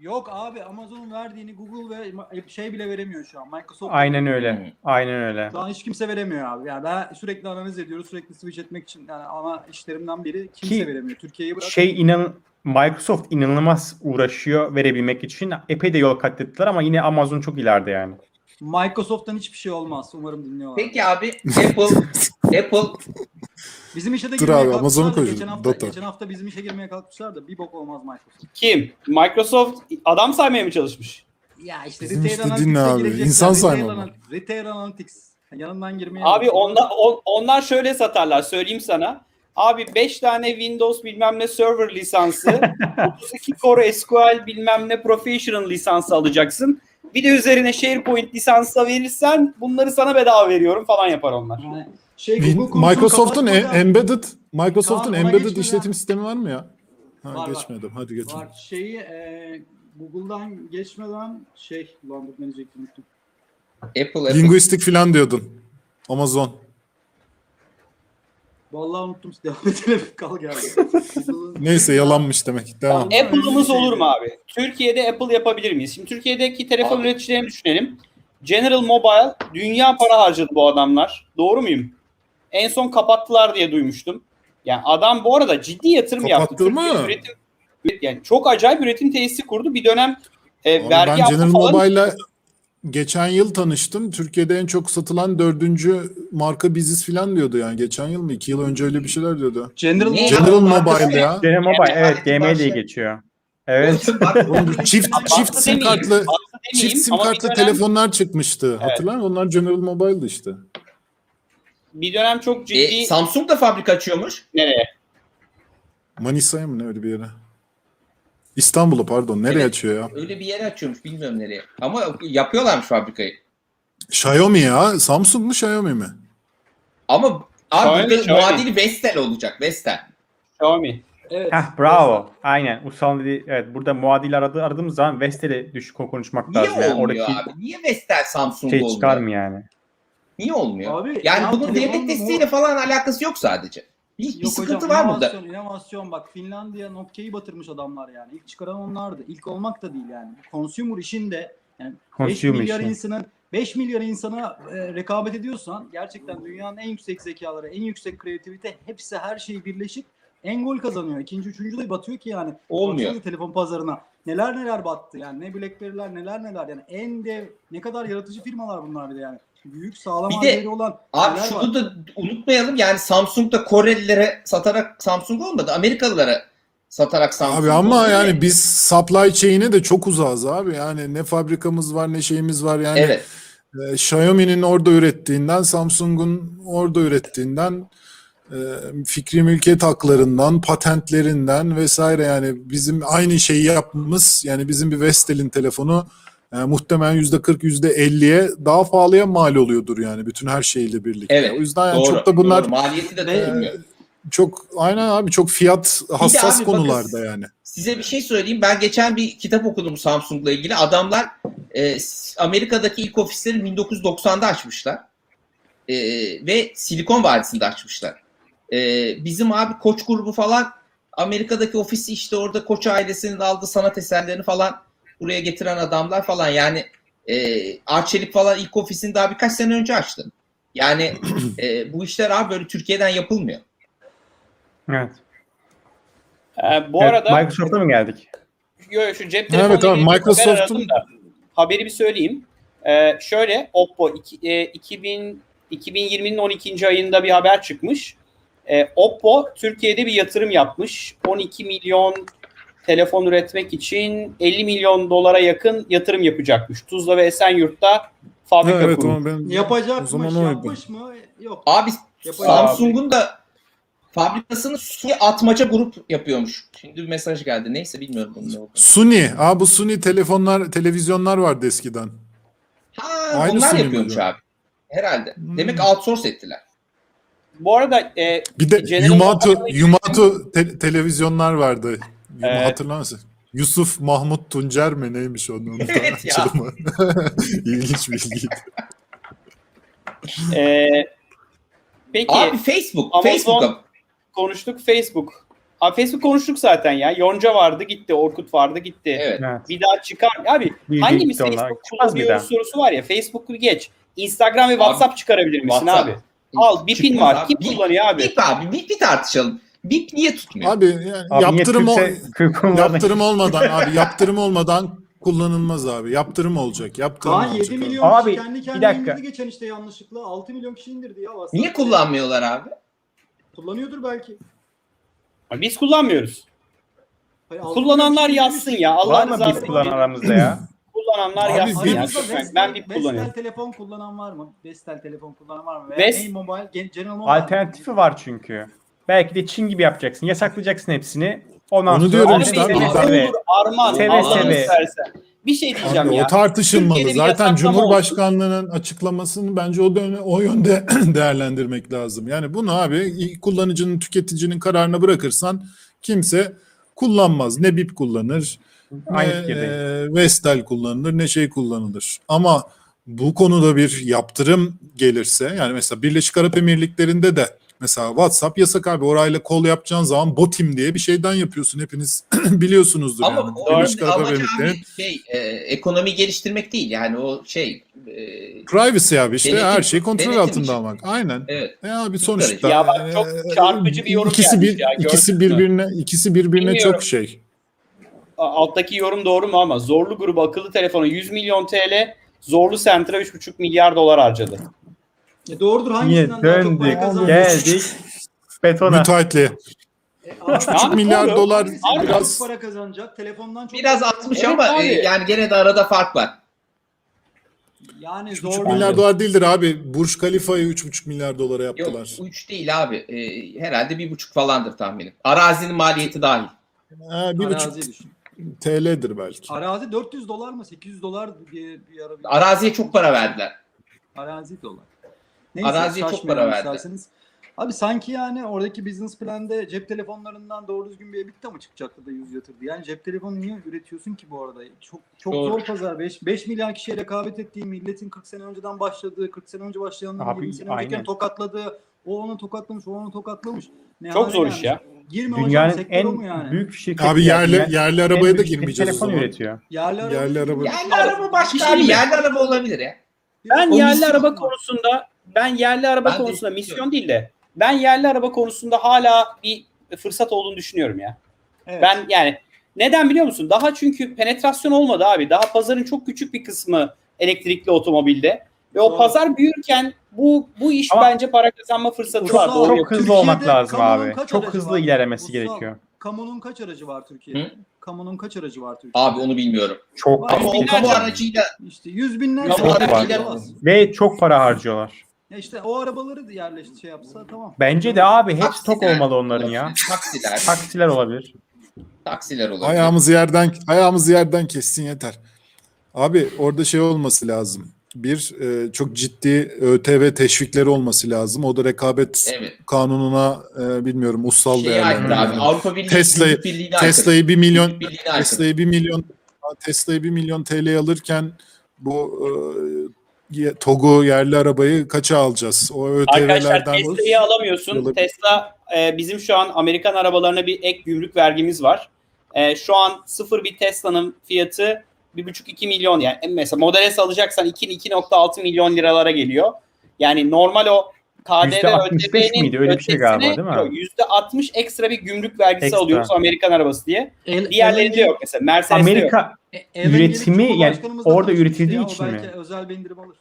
Yok abi Amazon'un verdiğini Google ve ma- şey bile veremiyor şu an. Microsoft Aynen öyle. Aynen öyle. Şu an hiç kimse veremiyor abi. Yani ben sürekli analiz ediyoruz. Sürekli switch etmek için yani ana işlerimden biri kimse Ki veremiyor. Türkiye'yi bırak. Şey inan Microsoft inanılmaz uğraşıyor verebilmek için. Epey de yol kat ettiler ama yine Amazon çok ileride yani. Microsoft'tan hiçbir şey olmaz. Umarım dinliyorlar. Peki abi Apple Apple Bizim işe de Dur girmeye abi, Amazon'u kalkmışlar da koyacağım, Geçen hafta, data. geçen hafta bizim işe girmeye kalkmışlar da bir bok olmaz Microsoft. Kim? Microsoft adam saymaya mı çalışmış? Ya işte Bizim Retail işte Analytics'e dinle abi, girecekler. insan Retail sayma. Anal- Retail Analytics. Yanından girmeye Abi onlar, on- onlar şöyle satarlar söyleyeyim sana. Abi 5 tane Windows bilmem ne server lisansı, 32 Core SQL bilmem ne professional lisansı alacaksın. Bir de üzerine SharePoint lisansı da verirsen bunları sana bedava veriyorum falan yapar onlar. Yani şey, Google Microsoft'un e- embedded Microsoft'un ona embedded geçmeden- işletim sistemi var mı ya? Ha, Var, var. geçmedim. Hadi geçin. Var şeyi e, Google'dan geçmeden şey lan dur ne diyecektim unuttum. Apple Apple. Linguistik falan diyordun. Amazon. Vallahi unuttum. Devam edelim. Kal geldi. Google'ın- Neyse yalanmış demek. Devam. Apple'ımız olur mu abi? Türkiye'de Apple yapabilir miyiz? Şimdi Türkiye'deki telefon Abi. üreticilerini düşünelim. General Mobile dünya para harcadı bu adamlar. Doğru muyum? En son kapattılar diye duymuştum. Yani adam bu arada ciddi yatırım yaptı. Kapattı mı? Türkiye Üretim, yani çok acayip üretim tesisi kurdu. Bir dönem e, Abi vergi ben yaptı General falan. Mobile'la geçen yıl tanıştım. Türkiye'de en çok satılan dördüncü marka biziz falan diyordu yani. Geçen yıl mı? iki yıl önce öyle bir şeyler diyordu. General Ne? General Mobile ya. General Mobile evet GM diye geçiyor. Evet. Çift çift sim kartlı çift sim kartlı telefonlar çıkmıştı. Hatırlar mısın? Onlar General Mobile'dı işte. Bir dönem çok ciddi E, Samsung da fabrika açıyormuş. nereye? Manisa'ya mı ne öyle bir yere? İstanbul'a pardon. Nereye Evet. açıyor ya? Öyle bir yere açıyormuş bilmiyorum nereye. Ama yapıyorlarmış fabrikayı. Xiaomi ya. Samsung mu Xiaomi mi? Ama abi Xiaomi, muadili Vestel olacak. Vestel. Xiaomi. Evet. Heh, bravo. Aynen. Usal dedi. Evet burada muadil aradı, aradığımız zaman Vestel'e düşük konuşmak Niye lazım. Yani olmuyor oradaki abi? Niye Vestel Samsung şey olmuyor? çıkar mı yani? Niye olmuyor? Abi, yani ya bunun devlet desteğiyle falan alakası yok sadece. Bir, bir Yok sıkıntı hocam, var burada. inovasyon, inovasyon bak Finlandiya Nokia'yı batırmış adamlar yani. İlk çıkaran onlardı. İlk olmak da değil yani. Consumer işinde yani 5 Consumer milyar işi. insanın 5 milyar insana e, rekabet ediyorsan gerçekten dünyanın en yüksek zekaları, en yüksek kreativite hepsi her şeyi birleşip en gol kazanıyor. İkinci, üçüncü de batıyor ki yani. Olmuyor. Baksanıza telefon pazarına. Neler neler battı yani. Ne Blackberry'ler neler neler yani. En dev ne kadar yaratıcı firmalar bunlar bir de yani. Büyük sağlam Bir de- olan Abi şunu var. da unutmayalım yani Samsung da Korelilere satarak Samsung olmadı. Amerikalılara satarak Samsung Abi ama oldu. yani biz supply chain'e de çok uzağız abi. Yani ne fabrikamız var ne şeyimiz var yani. Evet. e, Xiaomi'nin orada ürettiğinden, Samsung'un orada ürettiğinden, e, fikri mülkiyet haklarından, patentlerinden vesaire yani bizim aynı şeyi yapmamız yani bizim bir Vestel'in telefonu e, muhtemelen yüzde 40 yüzde 50'ye daha pahalıya mal oluyordur yani bütün her şeyle birlikte. Evet, O yüzden yani doğru. çok da bunlar doğru. maliyeti de tutulmuyor. çok aynen abi çok fiyat hassas abi konularda bakın- yani. Size bir şey söyleyeyim. Ben geçen bir kitap okudum Samsung'la ilgili. Adamlar e, Amerika'daki ilk ofisleri 1990'da açmışlar. E, ve Silikon Vadisi'nde açmışlar. E, bizim abi Koç grubu falan Amerika'daki ofisi işte orada Koç ailesinin aldığı sanat eserlerini falan buraya getiren adamlar falan. Yani e, Arçelik falan ilk ofisini daha birkaç sene önce açtı. Yani e, bu işler abi böyle Türkiye'den yapılmıyor. Evet. Ee, bu Evet, arada Microsoft'a mı geldik? Yo, şu cep Evet telefonu abi, Microsoft'un- haberi bir söyleyeyim. Ee, şöyle Oppo iki, e, 2000 2020'nin 12. ayında bir haber çıkmış. Ee, Oppo Türkiye'de bir yatırım yapmış. 12 milyon telefon üretmek için 50 milyon dolara yakın yatırım yapacakmış. Tuzla ve Esenyurt'ta fabrika evet kurmuş. ben Yapacakmış, yapmış mı? Yok. Abi. Samsung'un da fabrikasını Suni Atmaca Grup yapıyormuş. Şimdi bir mesaj geldi. Neyse bilmiyorum bunun ne olduğunu. Suni. Aa bu Suni telefonlar, televizyonlar vardı eskiden. Ha Aynı onlar Suni yapıyormuş abi. Herhalde. Hmm. Demek outsource ettiler. Bu arada e, Bir de Motors- Yumatu te- televizyonlar vardı. Evet. Hatırlar mısın? Yusuf Mahmut Tuncer mi neymiş onun? Evet ya. İlginç bilgiydi. e, peki Abi Facebook. Amazon- Facebook'a konuştuk Facebook. Abi Facebook konuştuk zaten ya. Yonca vardı gitti, Orkut vardı gitti. evet. Bir daha çıkar. Abi Bir hangimiz. Facebook bir kullanıyoruz daha. sorusu var ya. Facebook'u geç. Instagram ve WhatsApp çıkarabilir misin WhatsApp. abi? Al Bipin var. abi. Kim Bip- kullanıyor abi? Bip abi. Bip bir tartışalım. Bip niye tutmuyor? Abi, yani Abi niye yaptırım Türkçe konulardan- yaptırım olmadan abi yaptırım olmadan kullanılmaz abi. Yaptırım olacak. Yaptırım Daha olacak. 7 abi. milyon Abi, kişi kendi bir kendine dakika. indirdi geçen işte yanlışlıkla. 6 milyon kişi indirdi ya. WhatsApp. Niye kullanmıyorlar abi? Kullanıyordur belki. Abi Biz kullanmıyoruz. Hayır, altı Kullananlar kişi yazsın indirmiş. ya. Allah Var mı rızası biz için. kullanan aramızda ya? Kullananlar Abi yazsın biz- ya. Aramızda Lütfen. Vestel, Ben Bip Vestel kullanıyorum. telefon kullanan var mı? Vestel telefon kullanan var mı? Veya Ves- Mobile, Gen- General Mobile. Alternatifi var çünkü. Belki de Çin gibi yapacaksın. Yasaklayacaksın hepsini. Ondan Onu sonra diyorum işte bir abi, ben- seve. olur Arman. Seve Allah'ını seve. Bir şey diyeceğim Abi ya. o tartışılmalı. Türkiye'de bir Zaten yasaklama Cumhurbaşkanlığının açıklamasını bence o döne, o yönde değerlendirmek lazım. Yani bunu abi kullanıcının, tüketicinin kararına bırakırsan kimse kullanmaz. Ne BIP kullanır, Aynı ne fikirdeyim. e, Vestel kullanılır, ne şey kullanılır. Ama bu konuda bir yaptırım gelirse yani mesela Birleşik Arap Emirlikleri'nde de mesela WhatsApp yasak abi. Orayla kol yapacağın zaman Botim diye bir şeyden yapıyorsun. Hepiniz biliyorsunuzdur Ama yani. Arap amacı şey e, ekonomi geliştirmek değil. Yani o şey e, Privacy abi işte Denetim- her şey kontrol denetim altında için. almak. Aynen. evet. Ya bir Çok sonuçta. Ya bak çok e, çarpıcı bir yorum ikisi bir, ya, ikisi birbirine ikisi birbirine Bilmiyorum. çok şey. alttaki yorum doğru mu ama Zorlu grubu akıllı telefonu 100 milyon TL, Zorlu Center'a 3,5 milyar dolar harcadı. E doğrudur Niye hangisinden daha çok para döndük kazandı? geldik betona. Müteahhitliğe. E, abi, 3,5 Abi milyar doğru. dolar daha biraz çok para kazanacak? Telefondan çok Biraz atmış Evet ama abi. e, yani gene de arada fark var. Yani 3,5 zor. milyar dolar değildir abi. Burj Khalifa'yı 3,5 milyar dolara Yok yaptılar. 3 değil abi. E, herhalde bir buçuk falandır tahminim. Arazinin maliyeti dahil. Ha, bir buçuk Arazi düşün. TL'dir belki. Arazi 400 dolar mı? 800 dolar bir, bir ara. bir- Araziye çok para verdiler. Arazi dolar. Neyse, Araziye çok para verdi. isterseniz. Abi sanki yani oradaki business planda cep telefonlarından doğru düzgün bir EBITDA mı çıkacaktı da yüz yatırdı? Yani cep telefonu niye üretiyorsun ki bu arada? Çok çok Doğru. zor pazar. 5, 5 milyar kişiye rekabet ettiği milletin 40 sene önceden başladığı, 40 sene önce başlayanların Abi, 20 sene aynen. önceken tokatladığı, o onu tokatlamış, o onu tokatlamış. Ne Çok zor gelmiş. iş ya. Girme hocam Dünyanın mu en yani? büyük şirketi. Abi yerli yani. yerli arabaya da girmeyeceğiz o telefon zaman. üretiyor. Yerli araba. Yerli araba. Yerli araba başka şey abi. Yerli araba olabilir ya. Ben yerli araba konusunda ben yerli araba Ben de konusunda istiyorum. misyon değil de ben yerli araba konusunda hala bir fırsat olduğunu düşünüyorum ya. Evet. Ben yani neden biliyor musun? Daha çünkü penetrasyon olmadı abi. Daha pazarın çok küçük bir kısmı elektrikli otomobilde. Ve o Doğru. pazar büyürken bu bu iş Ama- bence para kazanma fırsatı Ulusal- var. Doğru Çok yapıyorsun. hızlı Türkiye'de olmak lazım abi. Çok hızlı var? ilerlemesi Ulusal- gerekiyor. Kamunun kaç aracı var Türkiye'de? Hı? Kamunun kaç aracı var Türkiye'de? Abi onu bilmiyorum. Çok Var. Binlerce- kamu aracıyla İşte yüz binler. Kamu aracıyla- ve çok para harcıyorlar. Ya işte o arabaları da yerleşti şey yapsa tamam. Bence de abi hep Taksiler stok olmalı onların ya. Taksiler, Taksiler olabilir. taksiler olabilir. Ayağımızı yerden ayağımızı yerden kessin yeter. Abi orada şey olması lazım. Bir e, çok ciddi ÖTV teşvikleri olması lazım. O da rekabet Evet. kanununa e, bilmiyorum ussal Şeye aykırı abi. değerlendirme. Avrupa Birliği Tesla'yı- Gümrük Birliği'ne aykırı. Tesla'yı 1 milyon Gümrük Birliği'ne aykırı. Tesla'yı 1 milyon Tesla'yı 1 milyon TL alırken bu e, TOG'u yerli arabayı kaça alacağız? O Arkadaşlar Tesla'yı alamıyorsun. Olabilir. Tesla e, bizim şu an Amerikan arabalarına bir ek gümrük vergimiz var. E, şu an sıfır bir Tesla'nın fiyatı 1,5-2 milyon yani mesela Model S alacaksan 2-2.6 milyon liralara geliyor. Yani normal o KDV %65 ÖTV'nin miydi? Öyle bir şey galiba, değil mi? yok, %60 ekstra bir gümrük vergisi Ekstra. alıyoruz Amerikan arabası diye. El- Diğerlerinde yok mesela. Mercedes'te yok. Amerika Ellen üretimi, Gelip yani orada üretildiği için mi? özel bir indirim alır.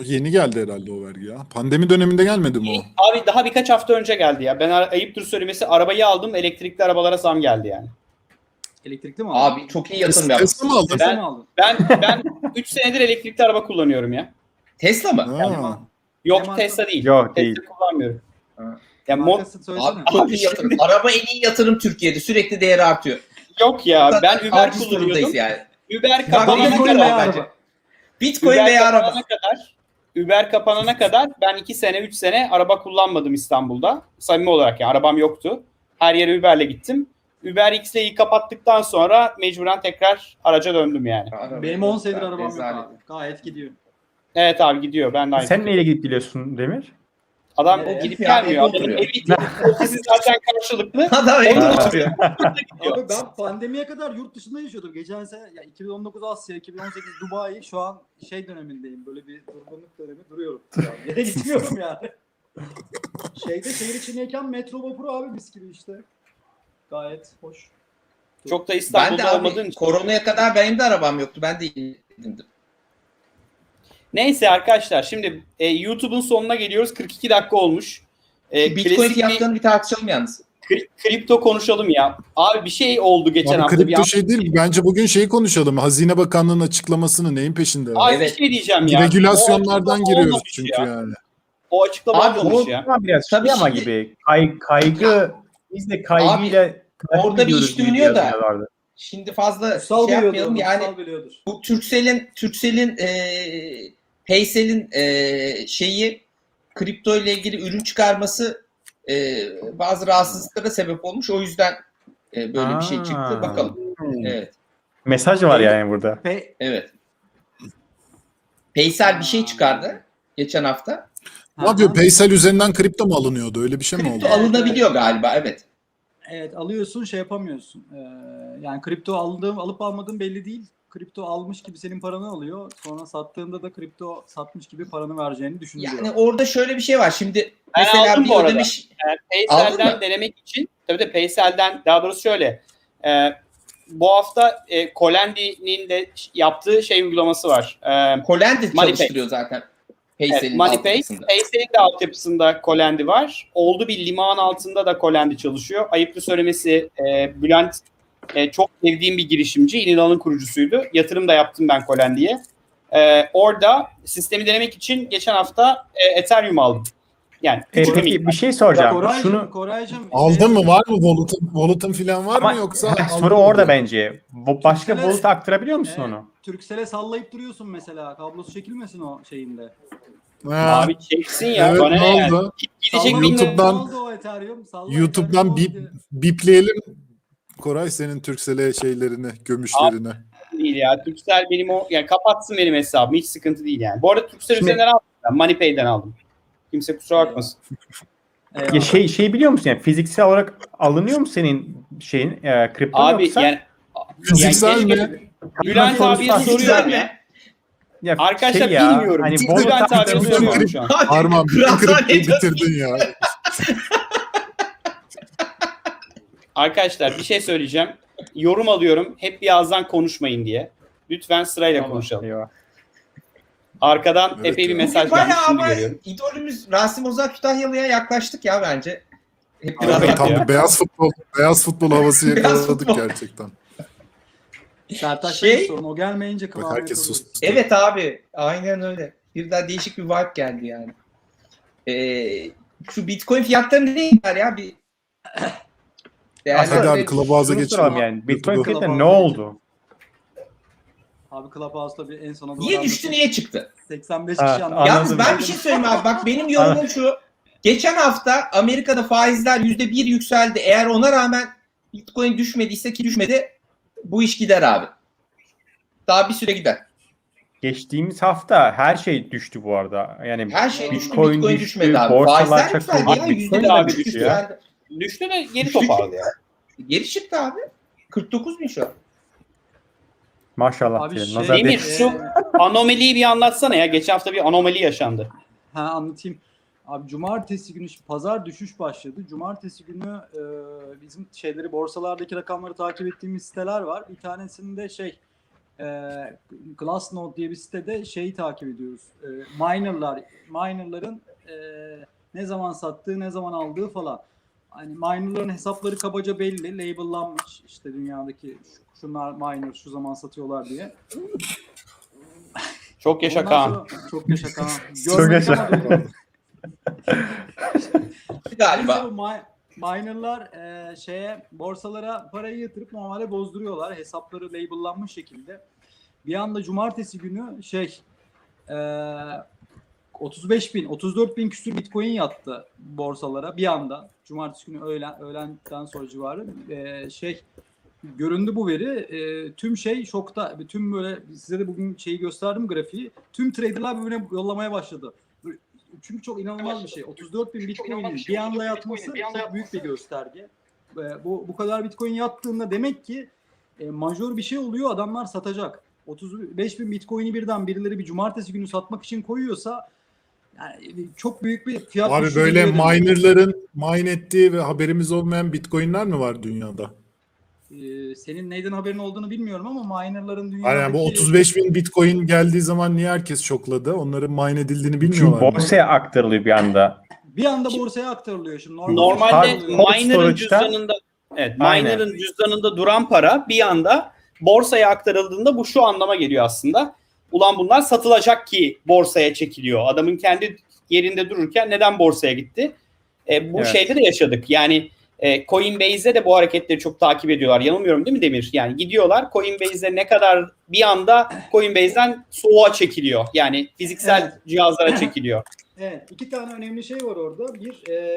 O yeni geldi herhalde o vergi ya. Pandemi döneminde gelmedi mi o? Abi daha birkaç hafta önce geldi ya. Ben ayıptır söylemesi arabayı aldım elektrikli arabalara zam geldi yani. Elektrikli mi aldın? Abi çok iyi yatırım yaptın. Tesla mı aldın? Ben- aldın? Ben ben 3 senedir elektrikli araba kullanıyorum ya. Tesla mı? Ha. Yok? Tesla değil. Yok Tesla değil. kullanmıyorum. Ya mo- Markasını söylesene. Abi çok Abi iyi yatırım. Araba en iyi yatırım Türkiye'de. Sürekli değeri artıyor. yok ya ben Uber Aciz kullanıyordum. durumdayız yani. Uber Bak, kapanana Bitcoin kadar veya araba. Bitcoin Uber veya araba. kapanana kadar Uber kapanana kadar ben 2 sene 3 sene araba kullanmadım İstanbul'da. Samimi olarak yani arabam yoktu. Her yere Uber'le gittim. Uber X'leyi kapattıktan sonra mecburen tekrar araca döndüm yani. Benim 10 senedir arabam yok abi. Gayet gidiyor. Evet abi gidiyor ben de aynı. Sen neyle gidip geliyorsun Demir? Adam Nereye? gidip gelmiyor. Adamın evi zaten karşılıklı. Adam evde Onu- oturuyor. Abi ben pandemiye kadar yurt dışında yaşıyordum. Geçen sene ya 2019 Asya, 2018 Dubai. Şu an şey dönemindeyim. Böyle bir durgunluk dönemi duruyorum. Yere gitmiyorum yani. Şeyde şehir içindeyken metro vapuru abi mis gibi işte. Gayet hoş. Çok da Ben de İstanbul'da olmadığın abi için. koronaya kadar benim de arabam yoktu. Ben de indim. Neyse arkadaşlar şimdi e, YouTube'un sonuna geliyoruz. 42 dakika olmuş. E, Bitcoin bir fiyatlarını bir tartışalım yalnız. kri- kripto konuşalım ya. Abi bir şey oldu geçen Abi hafta. Bir kripto an- şey değil. Bence bugün şeyi konuşalım. Hazine Bakanlığı'nın açıklamasını neyin peşinde? Abi Evet. bir şey diyeceğim ya. Regülasyonlardan giriyoruz çünkü ya. yani. O açıklama Abi olmamış o- ya. Biraz Tabii şey ama gibi kay, kaygı biz de kaygıyla takip orada bir iş dönüyor da. yazıyorlardı. Şimdi fazla Kutsal şey yapmayalım. Yani bu Turkcell'in Turkcell'in eee Paysel'in eee şeyi kripto ile ilgili ürün çıkarması eee, bazı rahatsızlıklara sebep olmuş. O yüzden eee, böyle bir şey çıktı. Aa. Bakalım. Evet. Mesaj var yani burada. Pe Evet. Paysel bir şey çıkardı geçen hafta. Ne yapıyor? Paysel üzerinden kripto mu alınıyordu? Öyle bir şey mi oldu? Kripto alınabiliyor galiba. Evet. Evet alıyorsun şey yapamıyorsun. Ee, yani kripto aldığım alıp almadığım belli değil. Kripto almış gibi senin paranı alıyor. Sonra sattığında da kripto satmış gibi paranı vereceğini düşünülüyor. Yani orada şöyle bir şey var. Şimdi Ben mesela aldım bir bu arada. ödemiş Yani Aldın Paysel'den denemek için tabii de Paysel'den daha doğrusu şöyle e, bu hafta e, Colendi'nin de yaptığı şey uygulaması var. E, Colendi Moneypay. çalıştırıyor zaten. evet, Paysel'in MoneyPay. altyapısında. Paysel'in de altyapısında Colendi var. Oldu bir liman altında da Colendi çalışıyor. Ayıplı söylemesi e, Bülent e, çok sevdiğim bir girişimci. İnanın kurucusuydu. Yatırım da yaptım ben Colendi'ye. E, orada sistemi denemek için geçen hafta e, Ethereum aldım. Yani E, peki bir şey soracağım. Koraycığım, Şunu Koraycığım, Aldın mı? Var mı? Wallet'ın, wallet'ın falan var ama mı yoksa? Heh, aldın soru mı? orada bence. Bu başka Türkcell'e- wallet'a aktarabiliyor musun Evet. onu? Turkcell'e sallayıp duruyorsun mesela. Kablosu çekilmesin o şeyinde. Ha, Abi çeksin ya. evet bana ne ne yani? oldu? Gidecek YouTube'dan- oldu YouTube'dan bip, oldu. bipleyelim Koray senin Türksel'e şeylerini, gömüşlerini. değil ya. Turkcell benim o yani kapatsın benim hesabımı hiç sıkıntı değil yani. Bu arada Turkcell Şimdi- üzerinden aldım. Ben MoneyPay'den aldım. Kimse kusura bakmasın. Ya şey şey biliyor musun yani fiziksel olarak alınıyor mu senin şeyin e, kripto Abi yoksa yani Fiziksel yani mi? Bülent abiye soruyorum mi? ya. ya Arkadaşlar şey ya, bilmiyorum. Hani Bülent abiye soruyorum şu an. Arman bütün diyorsun. bitirdin ya. Arkadaşlar bir şey söyleyeceğim. Yorum alıyorum. Hep bir ağızdan konuşmayın diye. Lütfen sırayla Tamam, konuşalım. eyvah. Arkadan Evet epey bir mesaj gelmiş şimdi ama görüyorum. idolümüz Rasim Ozan Kütahyalı'ya yaklaştık ya bence. Hep biraz evet Tam ya. bir beyaz futbol, beyaz futbol havası yakaladık futbol. gerçekten. Sertaç Şey- sorun. O gelmeyince kıvamı herkes sustu. Evet abi. Aynen öyle. Birden değişik bir vibe geldi yani. Ee, şu Bitcoin fiyatları neydiler ya? Bir Hadi abi Değerli Clubhouse'a soralım yani. Bitcoin fiyatı ne oldu? Abi Clubhouse'da bir en sona doğru Niye düştü niye çıktı? 85 Ha, kişi anladım. Yalnız ben bir şey söyleyeyim abi. Bak benim yorumum şu. Geçen hafta Amerika'da faizler %1 yükseldi. Eğer ona rağmen Bitcoin düşmediyse ki düşmedi bu iş gider abi. Daha bir süre gider. Geçtiğimiz hafta her şey düştü bu arada. Yani Her şey düştü. Bitcoin Bitcoin, düştü, düşmedi abi. Faizler yükseldi ya. Bitcoin %1 de düştü. düştü yükseldi. Düştü de geri toparladı ya. Geri çıktı abi. 49 bin şu an. maşallah Abi şey- Nazar Demir, değil. şu- Anomaliyi bir anlatsana ya. Geçen hafta bir anomali yaşandı. Ha anlatayım. Abi cumartesi günü, pazar düşüş başladı. Cumartesi günü e, bizim şeyleri borsalardaki rakamları takip ettiğimiz siteler var. Bir tanesinde şey e, Glassnode diye bir sitede şeyi takip ediyoruz. E, minerlar, minerların e, ne zaman sattığı, ne zaman aldığı falan. Hani minerların hesapları kabaca belli, labellanmış. İşte dünyadaki şu- şunlar miner şu zaman satıyorlar diye. Çok yaşa Ondan Kaan. sonra- Çok yaşa Kaan. Çok yaşa. duyduk. Galiba. Minerlar e, şeye borsalara parayı yatırıp normalde bozduruyorlar. Hesapları labellanmış şekilde. Bir anda cumartesi günü şey e, 35 bin, 34 bin küsür bitcoin yattı borsalara bir anda. Cumartesi günü öğlen, öğlenden sonra civarı e, şey göründü bu veri. E, tüm şey şokta. Tüm böyle size de bugün şeyi gösterdim grafiği. Tüm traderlar birbirine yollamaya başladı. Çünkü çok inanılmaz bir şey. 34 bin bitcoin'in bir anda yatması çok büyük bir gösterge. E, bu bu kadar bitcoin yattığında demek ki e, majör bir şey oluyor. Adamlar satacak. 35 bin bitcoin'i birden birileri bir cumartesi günü satmak için koyuyorsa yani çok büyük bir fiyat Abi böyle minerların mine ettiği ve haberimiz olmayan bitcoinler mi var dünyada? Ee, senin neyden haberin olduğunu bilmiyorum ama minerların dünyadaki... Yani bu 35 bin bitcoin geldiği zaman niye herkes şokladı? Onların mine edildiğini Çünkü bilmiyorlar mı? borsaya aktarılıyor bir anda. Bir anda borsaya aktarılıyor şimdi. Normal Normalde miner'ın cüzdanında evet, Aynen. miner'ın cüzdanında duran para bir anda borsaya aktarıldığında bu şu anlama geliyor aslında. Ulan bunlar satılacak ki borsaya çekiliyor. Adamın kendi yerinde dururken neden borsaya gitti? E, bu Evet. şeyde de yaşadık. Yani e, Coinbase'de de bu hareketleri çok takip ediyorlar. Yanılmıyorum değil mi Demir? Yani gidiyorlar Coinbase'de ne kadar bir anda Coinbase'den soğuğa çekiliyor. Yani fiziksel Evet. cihazlara çekiliyor. Evet, iki tane önemli şey var orada. Bir, e,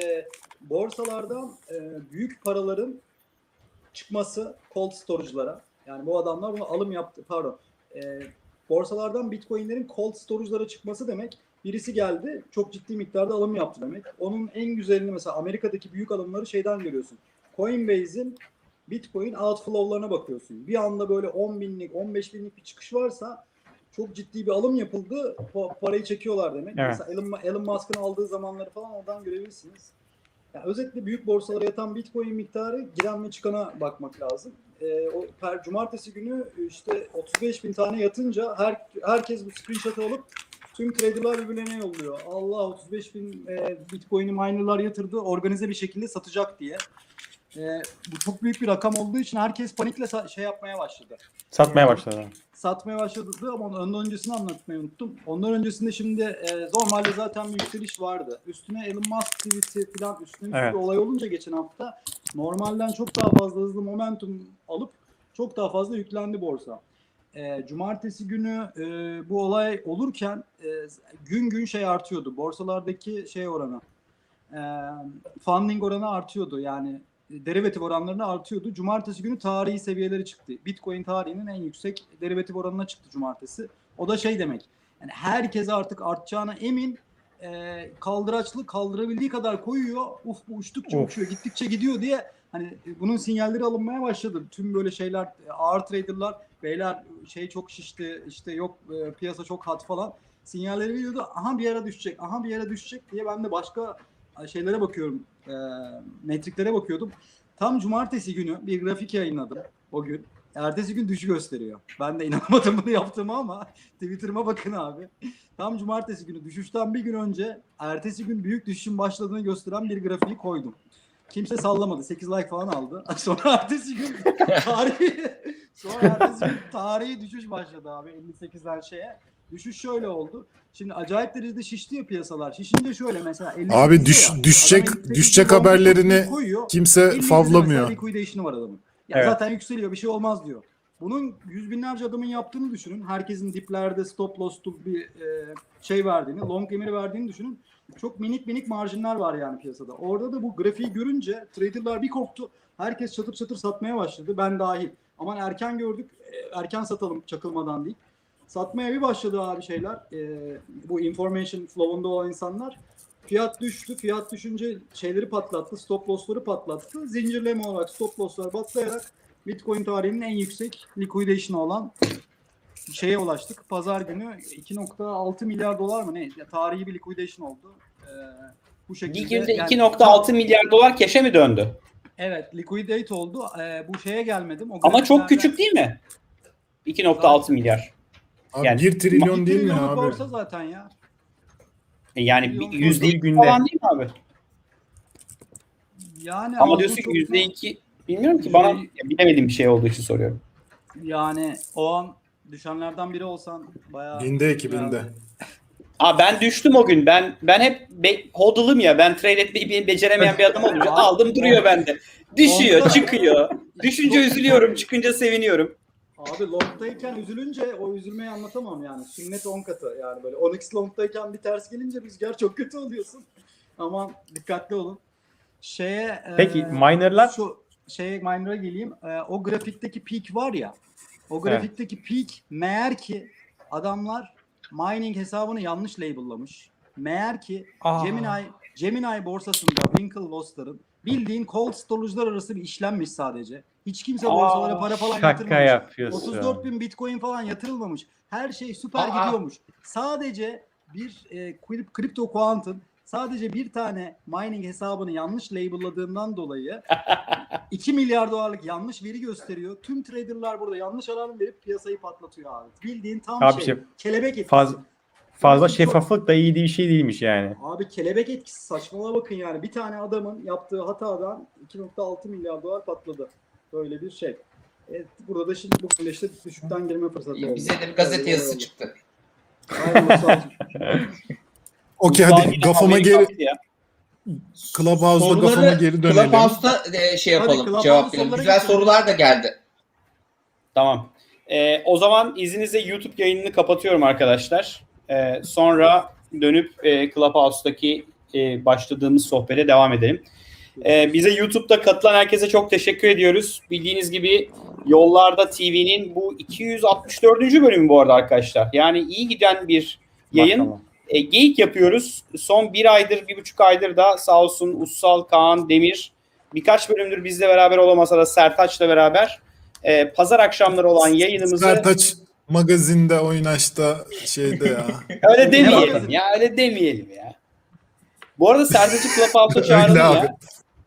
borsalardan e, büyük paraların çıkması cold storage'lara. Yani bu adamlar bunu alım yaptı, pardon. E, borsalardan bitcoinlerin cold storage'lara çıkması demek. Birisi geldi, çok ciddi miktarda alım yaptı demek. Onun en güzelini mesela Amerika'daki büyük alımları şeyden görüyorsun. Coinbase'in Bitcoin outflow'larına bakıyorsun. Bir anda böyle 10 binlik, 15 binlik bir çıkış varsa çok ciddi bir alım yapıldı. Pa- parayı çekiyorlar demek. Evet. Mesela Elon, Elon Musk'ın aldığı zamanları falan oradan görebilirsiniz. Yani özetle büyük borsalara yatan Bitcoin miktarı giren ve çıkana bakmak lazım. Ee, o per cumartesi günü işte 35 bin tane yatınca her herkes bu screenshot'ı alıp tüm traderlar birbirlerine yolluyor. Allah 35 bin e, Bitcoin'i minerlar yatırdı organize bir şekilde satacak diye. Ee, bu çok büyük bir rakam olduğu için herkes panikle sa- şey yapmaya başladı Satmaya başladı. satmaya başladı ama ondan öncesini anlatmayı unuttum. Ondan öncesinde şimdi e, normalde zaten bir yükseliş vardı. Üstüne Elon Musk tweet'i falan üstüne bir Evet. olay olunca geçen hafta normalden çok daha fazla hızlı momentum alıp çok daha fazla yüklendi borsa. e, cumartesi günü e, bu olay olurken e, gün gün şey artıyordu. Borsalardaki şey oranı. E, funding oranı artıyordu. Yani derivatif oranlarını artıyordu. Cumartesi günü tarihi seviyeleri çıktı. Bitcoin tarihinin en yüksek derivatif oranına çıktı cumartesi. O da şey demek. Yani herkes artık artacağına emin. E, kaldıraçlı kaldırabildiği kadar koyuyor. Uf bu uçtukça Of. uçuyor, gittikçe gidiyor diye hani bunun sinyalleri alınmaya başladı. Tüm böyle şeyler ağır traderlar beyler şey çok şişti işte yok e, piyasa çok hat falan sinyalleri veriyordu. Aha bir yere düşecek, aha bir yere düşecek diye ben de başka şeylere bakıyorum. E, metriklere bakıyordum. Tam cumartesi günü bir grafik yayınladım o gün. Ertesi gün düşü gösteriyor. Ben de inanmadım bunu yaptığıma ama Twitter'ıma bakın abi. Tam cumartesi günü düşüşten bir gün önce ertesi gün büyük düşüşün başladığını gösteren bir grafiği koydum. Kimse sallamadı. 8 like falan aldı. Sonra ertesi gün tarihi sonra ertesi gün tarihi düşüş başladı abi 58'den şeye. Düşüş şöyle oldu. Şimdi acayip derecede şişti ya piyasalar. Şişince şöyle mesela 58 Abi düş- ya, düşecek- adam 58'de düşecek haberlerini koyuyor. Kimse 57'de favlamıyor. mesela liquidation'ı var adamın. Ya Evet. Zaten yükseliyor bir şey olmaz diyor. Bunun yüz binlerce adamın yaptığını düşünün. Herkesin diplerde stop loss'lu bir e, şey verdiğini, long emiri verdiğini düşünün. Çok minik minik marjinler var yani piyasada. Orada da bu grafiği görünce traderlar bir korktu. Herkes çatır çatır satmaya başladı. Ben dahil. Aman erken gördük. e, Erken satalım çakılmadan değil. Satmaya bir başladı abi şeyler. E, bu information flow'unda olan insanlar. Fiyat düştü. Fiyat düşünce şeyleri patlattı. Stop loss'ları patlattı. Zincirleme olarak stop loss'lar patlayarak Bitcoin tarihinin en yüksek liquidation olan şeye ulaştık. Pazar günü 2.6 milyar dolar mı ne? Ya, tarihi bir liquidation oldu. Ee, bu şekilde. Bir günde yani- 2.6 milyar dolar keşe mi döndü? Evet, liquidate oldu. Ee, bu şeye gelmedim. O Ama çok küçük değil mi? 2.6 milyar. Abi Yani- 1 trilyon değil mi abi? borsa zaten ya. E Yani yüzde bir iki günde. falan değil mi abi? Yani Ama diyorsun ki yüzde iki bilmiyorum ki bana bilemediğim bir şey olduğu için soruyorum. Yani o an düşenlerden biri olsan bayağı Binde iki binde. Aa ben düştüm o gün. Ben ben hep be, hodl'ım ya. Ben trade etmeyi be- beceremeyen bir adam olunca aldım duruyor bende. Düşüyor, çıkıyor. Düşünce üzülüyorum, çıkınca seviniyorum. Abi long'dayken üzülünce o üzülmeyi anlatamam yani. Sünnet 10 katı yani böyle 10x long'dayken bir ters gelince rüzgar çok kötü oluyorsun. Aman dikkatli olun. Şeye Peki, e, minerlar? şu şeye miner'a geleyim. E, o grafikteki peak var ya. O grafikteki peak meğer ki adamlar mining hesabını yanlış label'lamış. Meğer ki Aa. Gemini Gemini borsasında Winklevoss'ların bildiğin cold storage'lar arası bir işlenmiş sadece. Hiç kimse Aa, borsalara para falan Şaka yatırmamış. yapıyorsun. 34 bin bitcoin falan yatırılmamış. Her şey süper Aa. gidiyormuş. Sadece bir e, krip- kripto kuantın sadece bir tane mining hesabını yanlış label'ladığından dolayı 2 milyar dolarlık yanlış veri gösteriyor. Tüm traderlar burada yanlış alarm verip piyasayı patlatıyor abi. Bildiğin tam Abi şey. şey, kelebek etkisi. faz- Fazla şeffaflık da iyi bir şey değilmiş yani. Abi kelebek etkisi saçmalığa bakın yani. Bir tane adamın yaptığı hatadan 2.6 milyar dolar patladı. Böyle bir şey. Evet, burada da şimdi de işte düşükten girme fırsatı oldu. Bize de bir gazete yazısı oldu. çıktı. Aynen, sağ olsun. Okey hadi kafama haberi geri. Clubhouse'da kafama geri dönelim. Clubhouse'da e, şey yapalım, Clubhouse cevap verelim. soruları Güzel geçelim. sorular da geldi. Tamam. Ee, o zaman izninizle YouTube yayınını kapatıyorum arkadaşlar. Ee, sonra dönüp e, Clubhouse'daki e, başladığımız sohbete devam edelim. Ee, bize YouTube'da katılan herkese çok teşekkür ediyoruz. Bildiğiniz gibi Yollarda TV'nin bu 264. bölümü bu arada arkadaşlar. Yani iyi giden bir yayın. Maşallah. E, geyik yapıyoruz. Son bir aydır, bir buçuk aydır da sağ olsun Ussal, Kaan, Demir birkaç bölümdür bizle beraber olamasa da Sertaç'la beraber e, pazar akşamları olan yayınımızı Sertaç magazinde oynaşta şeyde ya. öyle demeyelim ya öyle demeyelim ya. Bu arada Sertaç'ı Clubhouse'a çağıralım ya.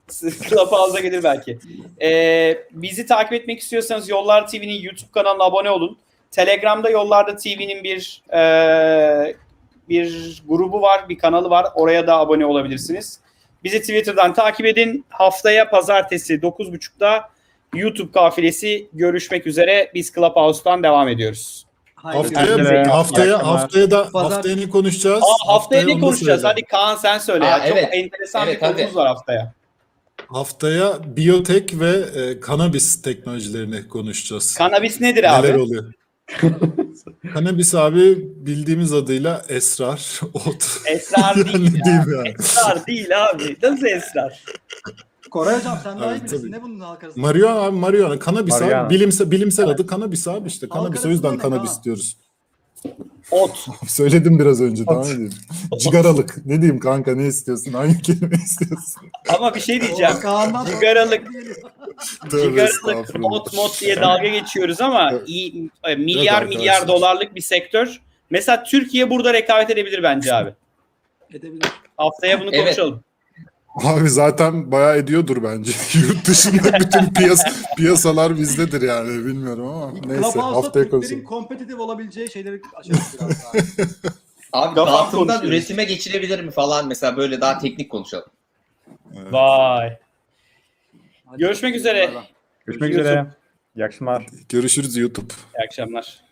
Clubhouse'a gelir belki. Ee, bizi takip etmek istiyorsanız Yollar TV'nin YouTube kanalına abone olun. Telegram'da Yollarda TV'nin bir e, bir grubu var, bir kanalı var. Oraya da abone olabilirsiniz. Bizi Twitter'dan takip edin. Haftaya pazartesi 9.30'da YouTube kafilesi görüşmek üzere. Biz Clubhouse'dan devam ediyoruz. Haftaya haftaya akşamlar. haftaya da Pazar- haftaya ne konuşacağız? Aa, haftaya ne onu konuşacağız? Hadi Kaan sen söyle. Aa, ya. Çok evet. enteresan Evet, bir konumuz var haftaya. Haftaya biyotek ve e, kanabis teknolojilerini konuşacağız. Kanabis nedir abi? Neler oluyor? Cannabis abi bildiğimiz adıyla esrar, ot. Esrar Yani değil ya. diyeyim yani. Esrar değil abi. Nasıl esrar? Koray hocam sen daha iyi Evet, bilirsin. tabii. Ne bunun halk arasında? Marihuana abi marihuana. Cannabis Marihuana. abi. Bilimsel, bilimsel adı cannabis abi işte. Halk Cannabis o yüzden cannabis Kaan? diyoruz. Ot. Söyledim biraz önce daha Ot. ne diyeyim. Cigaralık. Ne diyeyim kanka ne istiyorsun? Hangi kelime istiyorsun? Ama bir şey diyeceğim. Cigaralık. Cigaralık, ot mot diye dalga geçiyoruz ama iyi, e, milyar Evet milyar dolarlık bir sektör. Mesela Türkiye burada rekabet edebilir bence abi. Edebilir. Haftaya bunu Evet. konuşalım. Abi zaten bayağı ediyordur bence. Yurt dışında bütün piyas piyasalar bizdedir yani bilmiyorum ama neyse haftaya konuşalım. kompetitif olabileceği şeyleri açalım biraz daha. Abi Kafa dağıtımdan konuşuyoruz. üretime geçilebilir mi falan mesela böyle daha teknik konuşalım. Evet. Vay. Hadi Görüşmek üzere. Bay bay. Görüşmek üzere. İyi akşamlar. Görüşürüz YouTube. İyi akşamlar.